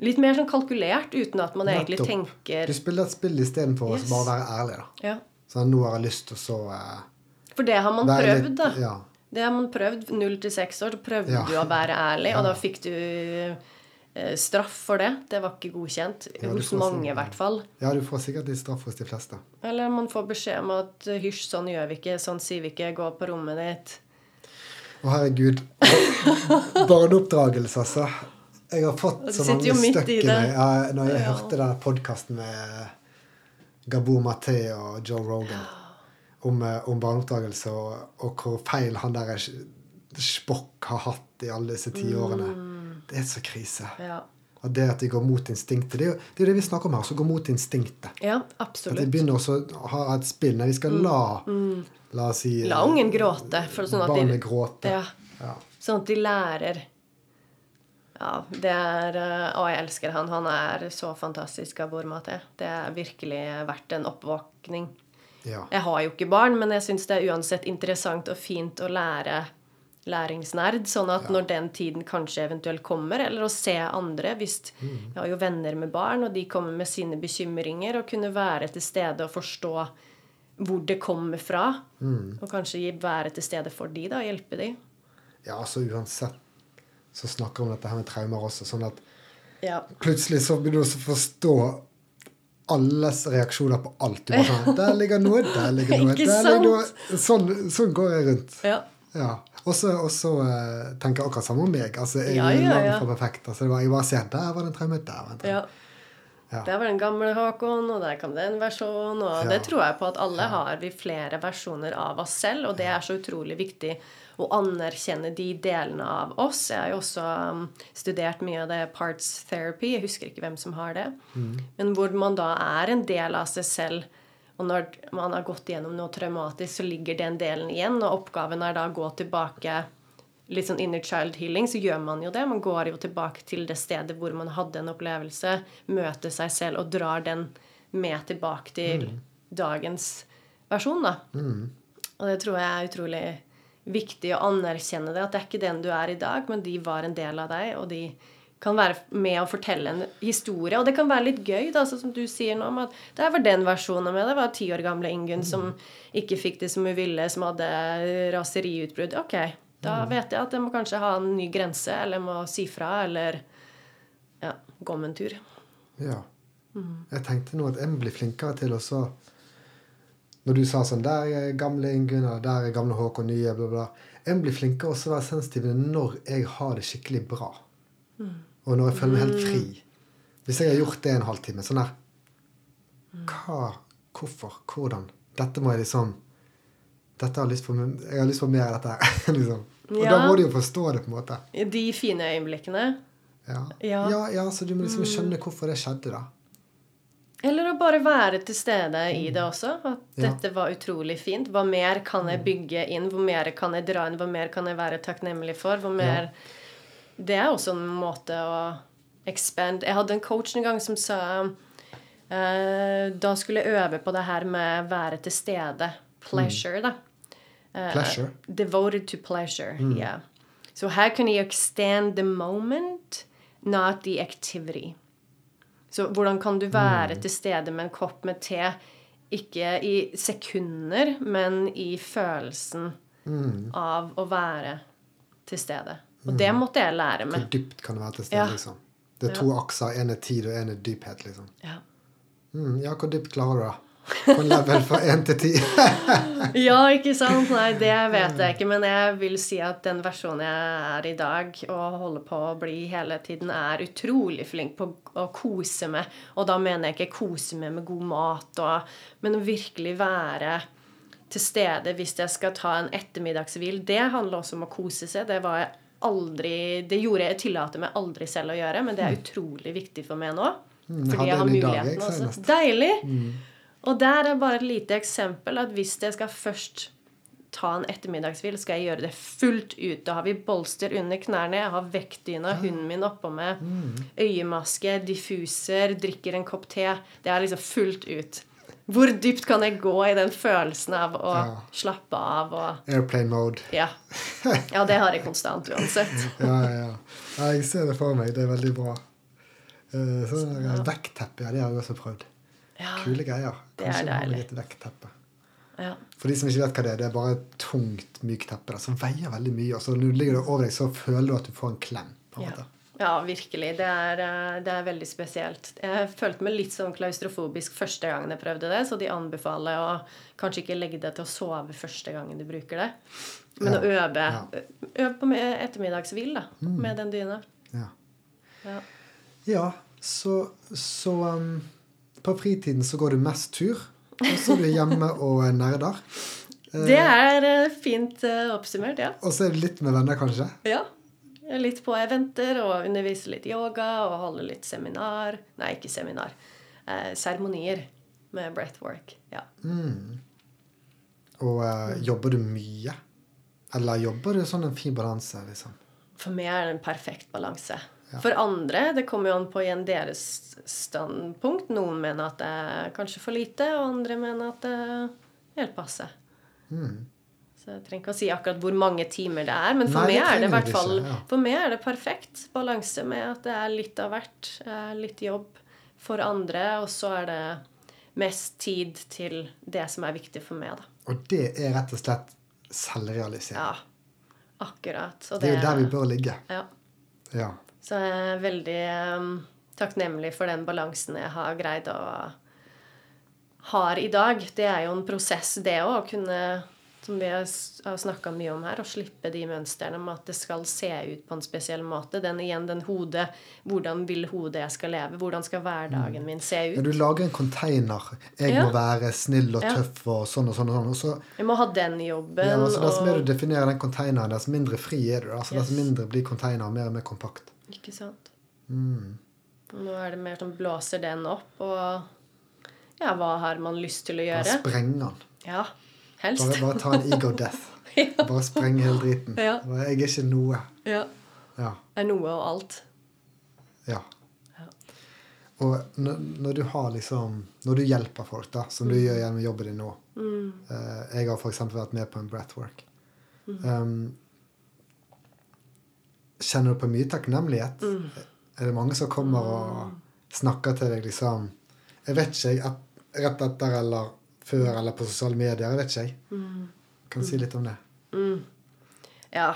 Litt mer sånn kalkulert, uten at man egentlig Nettopp. tenker Du spiller et spill istedenfor Yes. å bare være ærlig. da. Ja. Sånn, nå har jeg lyst til å så uh, For det har man prøvd, litt- da. Ja. Det har man prøvd. Null til seks år, så prøvde Ja. du å være ærlig, og da fikk du straff for det. Det var ikke godkjent. Ja, hos mange, i hvert fall. ja, du får sikkert litt straff hos de fleste. Eller man får beskjed om at eh, hysj, sånn gjør vi ikke, sånn sier vi ikke, gå på rommet ditt. Å, herregud. Barneoppdragelse, altså. Jeg har fått så mange støkk i meg. Ja, når jeg Ja. hørte den podkasten med Gabor Maté og Joe Rogan om, eh, om barneoppdragelse, og, og hvor feil han der spokk Spock har hatt i alle disse tiårene. Mm. Det er så krise. Ja, Og det at de går mot instinktet. Det er jo det, er det vi snakker om her. Så går mot instinktet. ja absolutt. At de begynner også å ha et spill. når vi skal la La oss si Mm. La ungen gråte. For sånn at barnet de, gråte. ja, Ja. sånn at de lærer. Ja, det er eh, Å, jeg elsker han. Han er så fantastisk av Bormate. Det er virkelig verdt en oppvåkning. ja. Jeg har jo ikke barn, men jeg syns det er uansett interessant og fint å lære læringsnerd, sånn at når den tiden kanskje eventuelt kommer, eller å se andre hvis Jeg har jo venner med barn, og de kommer med sine bekymringer, og kunne være til stede og forstå hvor det kommer fra. Og kanskje være til stede for de da, og hjelpe de. ja, altså uansett så snakker vi om dette her med traumer også. Sånn at Ja. plutselig så begynner du også å forstå alles reaksjoner på alt. Du bare sånn, [LAUGHS] Der ligger noe, der ligger noe, der ligger noe. Sånn, sånn går jeg rundt. ja. Ja. Og så eh, tenker jeg akkurat samme om meg. Altså, jeg Ja, er ja, langt ja. fra perfekt. Altså, det var, jeg bare ser, Der var det en traume, der var det en traume. ja. Ja. Der var den gamle Håkon, og der kom den versjonen. Og Ja. det tror jeg på at alle har vi flere versjoner av oss selv, og det er så utrolig viktig å anerkjenne de delene av oss. Jeg har jo også um, studert mye av det parts therapy, jeg husker ikke hvem som har det, men hvor man da er en del av seg selv. Og når man har gått gjennom noe traumatisk, så ligger den delen igjen, og oppgaven er da å gå tilbake litt sånn inner child healing, så gjør man jo det. Man går jo tilbake til det stedet hvor man hadde en opplevelse, møter seg selv og drar den med tilbake til dagens versjon, da. Og det tror jeg er utrolig viktig å anerkjenne det, at det er ikke den du er i dag, men de var en del av deg, og de kan være med å fortelle en historie. Og det kan være litt gøy, da, sånn som du sier nå, om at det var den versjonen med. Det var ti år gamle Ingunn som ikke fikk det som hun ville, som hadde raseriutbrudd. Ok, da vet jeg at jeg må kanskje ha en ny grense, eller må si fra, eller ja, gå med en tur. Ja. Jeg tenkte nå at jeg må bli flinkere til å så Når du sa sånn Der er gamle Ingunn, og der er gamle Håkon nye, bla, bla. Jeg må bli flinkere også å være sensitiv når jeg har det skikkelig bra. Og når jeg føler meg helt fri. Hvis jeg har gjort det en halvtime sånn der Hva? Hvorfor? Hvordan? Dette må jeg liksom dette har lyst på, jeg har lyst på mer av dette her. [LAUGHS] liksom. Og da må du jo forstå det, på en måte. De fine øyeblikkene. Ja. Ja. Ja, ja, så du må liksom skjønne hvorfor det skjedde, da. Eller å bare være til stede i det også. At Ja. dette var utrolig fint. Hva mer kan jeg bygge inn? Hvor mer kan jeg dra inn? Hva mer kan jeg være takknemlig for? Hvor mer Det er også en måte å expand Jeg hadde en coach en gang som sa eh, Da skulle jeg øve på det her med være til stede. Pleasure, da. Eh, Pleasure? devoted to pleasure. Yeah. So how can you extend the moment, not the activity? Så hvordan kan du være til stede med en kopp med te, ikke i sekunder, men i følelsen av å være til stede? Og det måtte jeg lære Hvor meg. dypt kan det være til stede, Ja. liksom? Det er to akser. En er tid, og en er dyphet, liksom. Ja. Mm, ja, hvor dypt klarer du det? På en level fra én til ti? [LAUGHS] Ja, ikke sant? Nei, det vet jeg ikke. Men jeg vil si at den versjonen jeg er i dag, og holder på å bli hele tiden, er utrolig flink på å kose med. Og da mener jeg ikke kose med med god mat, og, men å virkelig være til stede hvis jeg skal ta en ettermiddagshvil. Det handler også om å kose seg. Det var jeg aldri Det gjorde jeg, tillater meg aldri selv å gjøre, men det er utrolig viktig for meg nå. Mm, fordi jeg har dag, muligheten også. Deilig! Og der er bare et lite eksempel at hvis jeg skal først ta en ettermiddagshvil, skal jeg gjøre det fullt ut. Da har vi bolster under knærne, jeg har vektdyna, hunden min oppå med, øyemaske, diffuser, drikker en kopp te. Det er liksom fullt ut. Hvor dypt kan jeg gå i den følelsen av å Ja. slappe av og Airplane mode. Ja. Ja, det har jeg konstant uansett. [LAUGHS] Ja, ja, ja. Jeg ser det for meg. Det er veldig bra. Uh, sånn ja. Vekkteppe, ja, det har jeg også prøvd. Ja. Kule greier. Det er deilig. ja. For de som ikke vet hva det er, det er bare et tungt, mykt teppe som veier veldig mye. Og så når du ligger det over deg, så føler du at du får en klem. på en måte. Ja, virkelig. Det er, eh, det er veldig spesielt. Jeg følte meg litt sånn klaustrofobisk første gangen jeg prøvde det, så de anbefaler å kanskje ikke legge deg til å sove første gangen du bruker det. Men Ja, å øve ja. Øv på ettermiddagshvil da, med den dyna. Ja. Ja. Ja, så, så um, På fritiden så går du mest tur, og så er du hjemme og nerder. Det er eh, fint eh, oppsummert, ja. Og så er det litt med venner, kanskje. ja. Litt på eventer og underviser litt yoga og holder litt seminar Nei, ikke seminar. Eh, seremonier med breathwork. Ja. Og eh, jobber du mye? Eller jobber du sånn en fin balanse, liksom? For meg er det en perfekt balanse. For andre, det kommer jo an på igjen deres standpunkt. Noen mener at det er kanskje for lite, og andre mener at det er helt passe. Så jeg trenger ikke å si akkurat hvor mange timer det er, men for Nei, meg er det i hvert fall ja. For meg er det perfekt balanse med at det er litt av hvert. Litt jobb for andre, og så er det mest tid til det som er viktig for meg, da. Og det er rett og slett selvrealisering. Ja. Akkurat. Og Det er jo der vi bør ligge. ja. Ja. Så jeg er veldig um, takknemlig for den balansen jeg har greid å har i dag. Det er jo en prosess, det òg, å kunne som vi har snakka mye om her, å slippe de mønstrene med at det skal se ut på en spesiell måte. Den igjen, den hodet Hvordan vil hodet jeg skal leve? Hvordan skal hverdagen min se ut? Ja, du lager en container. Jeg Ja. må være snill og tøff og sånn og sånn. og sånn. Og så, Jeg må ha den jobben. ja, altså, Dess mer du definerer den containeren, dess mindre fri er du. Altså, Dess Yes. mindre blir containeren mer og mer kompakt. Ikke sant? Mm. Nå er det mer sånn blåser den opp, og ja, hva har man lyst til å gjøre? Da sprenger den. Ja, helst. Bare, bare ta en ego death. [LAUGHS] Bare spreng hele driten. Ja. Jeg er ikke noe. Ja. Ja. Er noe og alt. ja. Ja. Og når, når du har liksom Når du hjelper folk, da, som du gjør gjennom jobben din nå Mm. eh, Jeg har f.eks. vært med på en breathwork. Um, kjenner du på mye takknemlighet? Mm. Er det mange som kommer og snakker til deg liksom Jeg vet ikke, rett etter eller før eller på sosiale medier? Jeg vet ikke, jeg. Mm. Kan du si litt om det? Ja,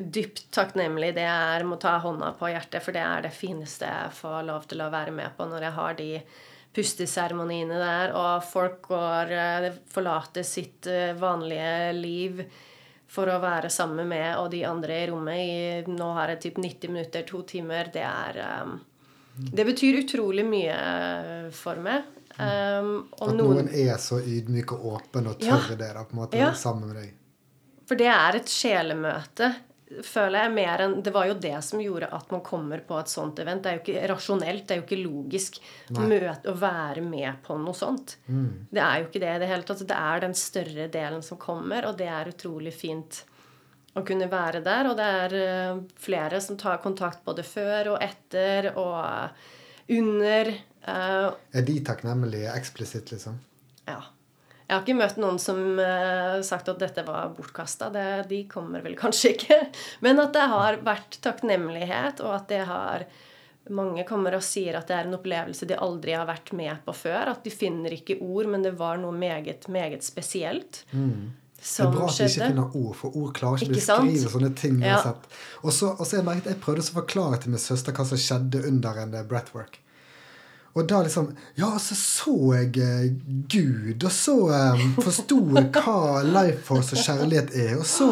dypt takknemlig. Det er må ta hånda på hjertet, for det er det fineste jeg får lov til å være med på når jeg har de pusteseremoniene der, og folk går eh, forlater sitt eh, vanlige liv for å være sammen med og de andre i rommet i nå har jeg typ 90 minutter, to timer. Det er um, Det betyr utrolig mye eh, for meg. Um, At noen noen er så ydmyk og åpen og Ja. tør det, da, på en måte, Ja. sammen med deg. For det er et sjelemøte, føler jeg, mer enn Det var jo det som gjorde at man kommer på et sånt event. Det er jo ikke rasjonelt, det er jo ikke logisk møte, å være med på noe sånt. Det er jo ikke det i det hele tatt. Det er den større delen som kommer, og det er utrolig fint å kunne være der. Og det er eh, flere som tar kontakt både før og etter og under. Eh, Er de takknemlige eksplisitt, liksom? ja. Jeg har ikke møtt noen som har sagt at dette var bortkasta. De kommer vel kanskje ikke. [LAUGHS] Men at det har vært takknemlighet, og at det har Mange kommer og sier at det er en opplevelse de aldri har vært med på før. At de finner ikke ord, men det var noe meget, meget spesielt Mm. Det er bra at de ikke finner ord, for ord klarer ikke å Ikke beskrive sånne ting. Ja. Og så, og så jeg merket, jeg prøvde å forklare til min søster hva som skjedde under en eh, breathwork. Og da liksom Ja, så så jeg eh, Gud, og så um, forsto jeg hva life force og kjærlighet er. Og så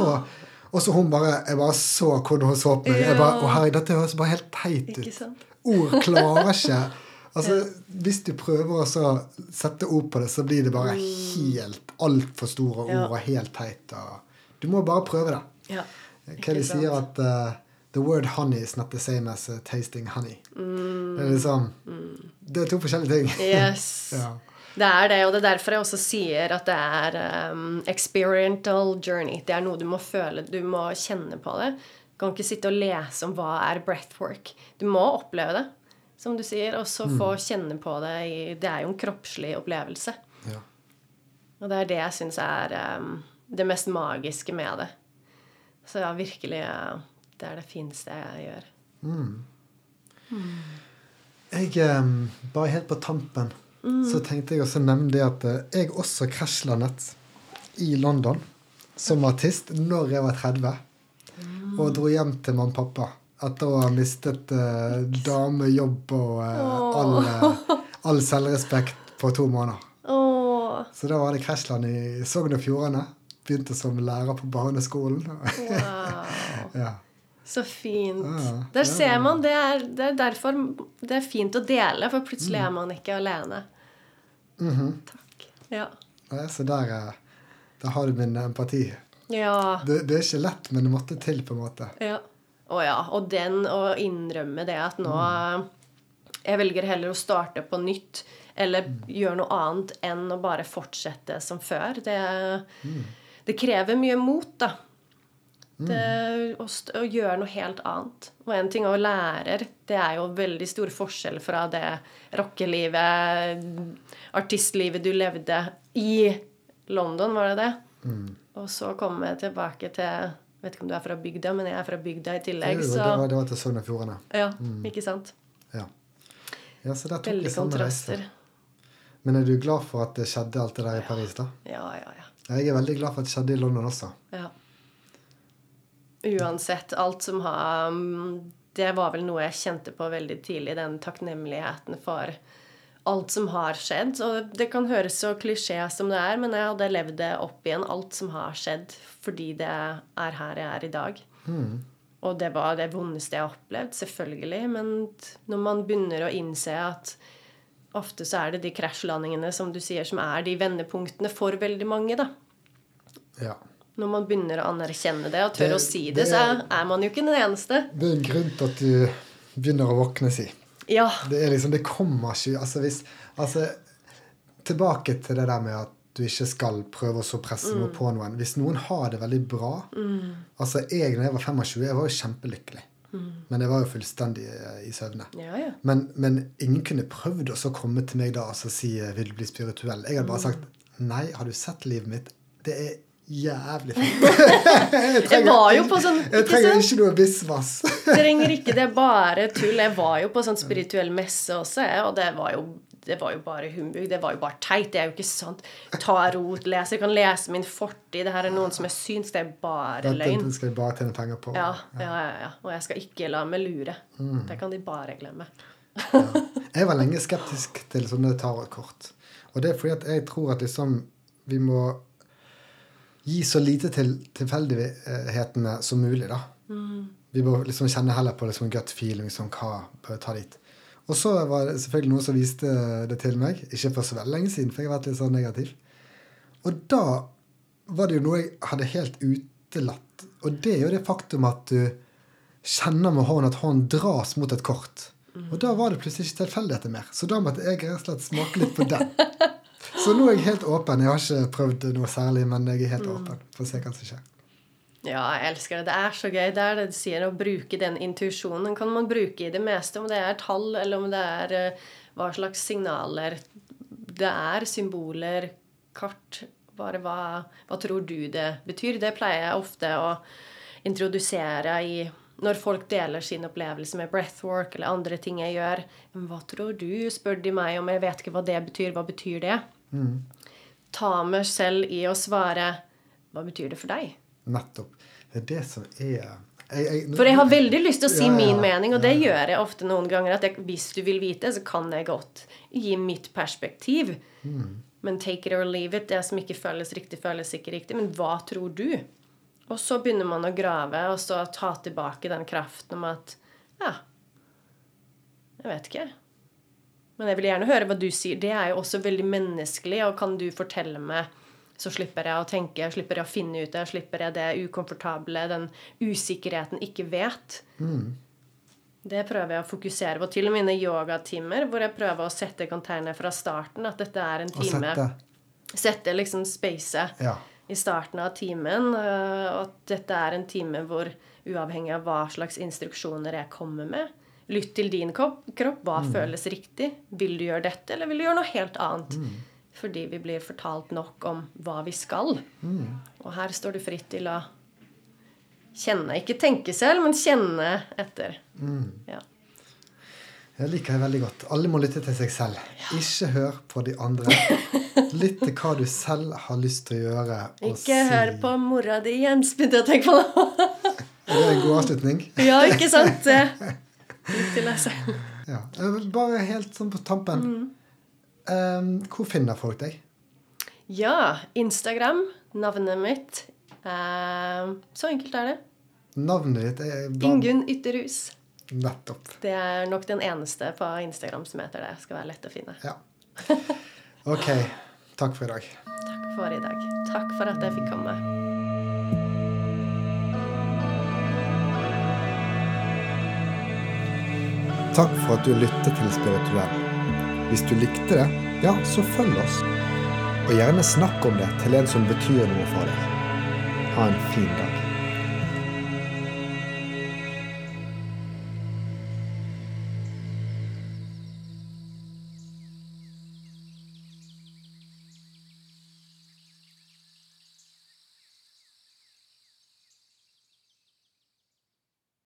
og så hun bare Jeg bare så hvordan hun så på meg. Jeg bare, Å herre, dette høres bare helt teit ut. Ord klarer ikke [LAUGHS] Altså, Hvis du prøver å så sette ord på det, så blir det bare helt altfor store ord og helt teit. Og du må bare prøve det. Ja. De sier at uh, The word honey is not the same as tasting honey. Det er liksom Det er to forskjellige ting. Yes. [LAUGHS] ja. Det er det, og det er derfor jeg også sier at det er um, experiential journey. Det er noe du må føle, du må kjenne på det. Du kan ikke sitte og lese om hva er breathwork. Du må oppleve det, som du sier, og så få kjenne på det. I, det er jo en kroppslig opplevelse. ja. Og det er det jeg syns er um, det mest magiske med det. Så ja, virkelig Det er det fineste jeg gjør. Jeg eh, Bare helt på tampen så tenkte jeg også nevne det at eh, jeg også krasjlandet i London som artist når jeg var 30. Og dro hjem til mamma og pappa etter å ha mistet eh, dame, jobb og eh, all, eh, all selvrespekt på to måneder. Åh, Så da var det krasjland i Sogn og Fjordane. Begynte som lærer på barneskolen. wow. [LAUGHS] ja. Så fint. Ja, Der ser man. Det er, det er derfor det er fint å dele, for plutselig er man ikke alene. Takk. Ja. Så der, eh, der har du min empati. Ja. Det, det er ikke lett, men det måtte til, på en måte. ja. Å ja. Og den å innrømme det at nå Jeg velger heller å starte på nytt eller gjøre noe annet enn å bare fortsette som før. Det, det krever mye mot, da. Det, å, å gjøre noe helt annet. Og en ting å lære, det er jo veldig stor forskjell fra det rockelivet, artistlivet du levde i London, var det det? Og så komme tilbake til Vet ikke om du er fra bygda, men jeg er fra bygda i tillegg. det, Så var, det var til Sogn og Fjordane. ja, ikke sant? Ja. ja, så der tok Veldig jeg samme kontraster. reise. Men er du glad for at det skjedde alt det der i Paris, da? Ja, ja, ja. Jeg er veldig glad for at det skjedde i London også. Ja. Uansett, alt som har mm, Det var vel noe jeg kjente på veldig tidlig, den takknemligheten for alt som har skjedd. Og det kan høres så klisjé som det er, men jeg hadde levd det opp igjen, alt som har skjedd, fordi det er her jeg er i dag. Og det var det vondeste jeg har opplevd, selvfølgelig. Men når man begynner å innse at ofte så er det de krasjlandingene som du sier, som er de vendepunktene for veldig mange, da. Ja. Når man begynner å anerkjenne det og tør Det- å si det det, så er- man jo ikke den eneste. Det er en grunn til at du begynner å våkne, si. Ja. Det er liksom, det kommer ikke altså hvis, altså, Tilbake til det der med at du ikke skal prøve å så presse Mm. noe på noen. Hvis noen har det veldig bra altså Jeg, når jeg var 25, jeg var jo kjempelykkelig. Mm. Men jeg var jo fullstendig eh, i søvne. Ja, ja. Men, men ingen kunne prøvd å så komme til meg da og så si eh, 'vil du bli spirituell'? Jeg hadde Mm. bare sagt 'nei, har du sett livet mitt'? Det er jævlig fint. [LAUGHS] jeg jeg, var jo på sånn jeg trenger ikke noe bisvas. [LAUGHS] Trenger ikke det bare tull. Jeg var jo på sånn spirituell messe også, og det var jo det var jo bare humbug. Det var jo bare teit. Det er jo ikke sant. Ta rot, les. Jeg kan lese min fortid. Det her er noen som jeg syns det er bare Dette løgn. skal jeg bare tjene penger på. Ja, ja, ja, ja. Og jeg skal ikke la meg lure. Mm. Det kan de bare glemme. [LAUGHS] Jeg var lenge skeptisk til sånne tarotkort. Og det er fordi at jeg tror at liksom vi må gi så lite til tilfeldighetene som mulig, da. Vi må liksom kjenne heller på liksom gut feeling, som hva bør ta dit. Og så var det selvfølgelig noen som viste det til meg, ikke for så veldig lenge siden, for jeg har vært litt sånn negativ. Og da var det jo noe jeg hadde helt utelatt. Og det er jo det faktum at du kjenner med hånden at hånden dras mot et kort. Og da var det plutselig ikke tilfeldigheter mer. Så da måtte jeg rett og slett smake litt på den. [LAUGHS] Så nå er jeg helt åpen. Jeg har ikke prøvd noe særlig, men jeg er helt åpen for å se hva som skjer. Ja, jeg elsker det. Det er så gøy. Det er det du sier, å bruke den intuisjonen. Den kan man bruke i det meste, om det er tall, eller om det er eh, hva slags signaler det er. Symboler, kart. Bare hva, hva tror du det betyr? Det pleier jeg ofte å introdusere i når folk deler sin opplevelse med breathwork eller andre ting jeg gjør. Men hva tror du? spør de meg om. Jeg vet ikke hva det betyr. Hva betyr det? Ta meg selv i å svare Hva betyr det for deg? Nettopp. Det er det som er jeg, jeg, For jeg har veldig lyst til å si Ja, ja, min mening, og det gjør jeg ofte noen ganger. At jeg, hvis du vil vite, så kan jeg godt gi mitt perspektiv. Men take it or leave it. Det som ikke føles riktig, føles ikke riktig. Men hva tror du? Og så begynner man å grave, og så ta tilbake den kraften om at Ja, jeg vet ikke. Men jeg vil gjerne høre hva du sier. Det er jo også veldig menneskelig, og kan du fortelle meg Så slipper jeg å tenke, slipper jeg å finne ut det, slipper jeg det ukomfortable, den usikkerheten ikke vet. Det prøver jeg å fokusere på. Til og med mine yogatimer, hvor jeg prøver å sette container fra starten. At dette er en Og time sette Sette liksom spacet Ja. i starten av timen. øh, Og at dette er en time hvor uavhengig av hva slags instruksjoner jeg kommer med Lytt til din kropp. Hva Hva føles riktig? Vil du gjøre dette, eller vil du gjøre noe helt annet? Fordi vi blir fortalt nok om hva vi skal. Og her står du fritt til å kjenne. Ikke tenke selv, men kjenne etter. Ja. Jeg liker det veldig godt. Alle må lytte til seg selv. Ikke hør på de andre. [LAUGHS] Lytt til hva du selv har lyst til å gjøre. og Ikke si- hør på mora di, Jens, begynte jeg å tenke på [LAUGHS] det. Er det en god avslutning? ja, ikke sant? [LAUGHS] Til deg. Ja. Eh, Bare helt sånn på tampen. Mm. Um, hvor finner folk deg? Ja, Instagram, navnet mitt. Eh, så enkelt er det. Navnet ditt er bare Ingunn Ytterhus. Nettopp. Det er nok den eneste på Instagram som heter det. Skal være lett å finne. Ja. Ok. Takk for i dag. Takk for i dag. Takk for at jeg fikk komme. Takk for at du lyttet til Spirituell. Hvis du likte det, ja, så følg oss. Og gjerne snakk om det til en som betyr noe for deg. Ha en fin dag.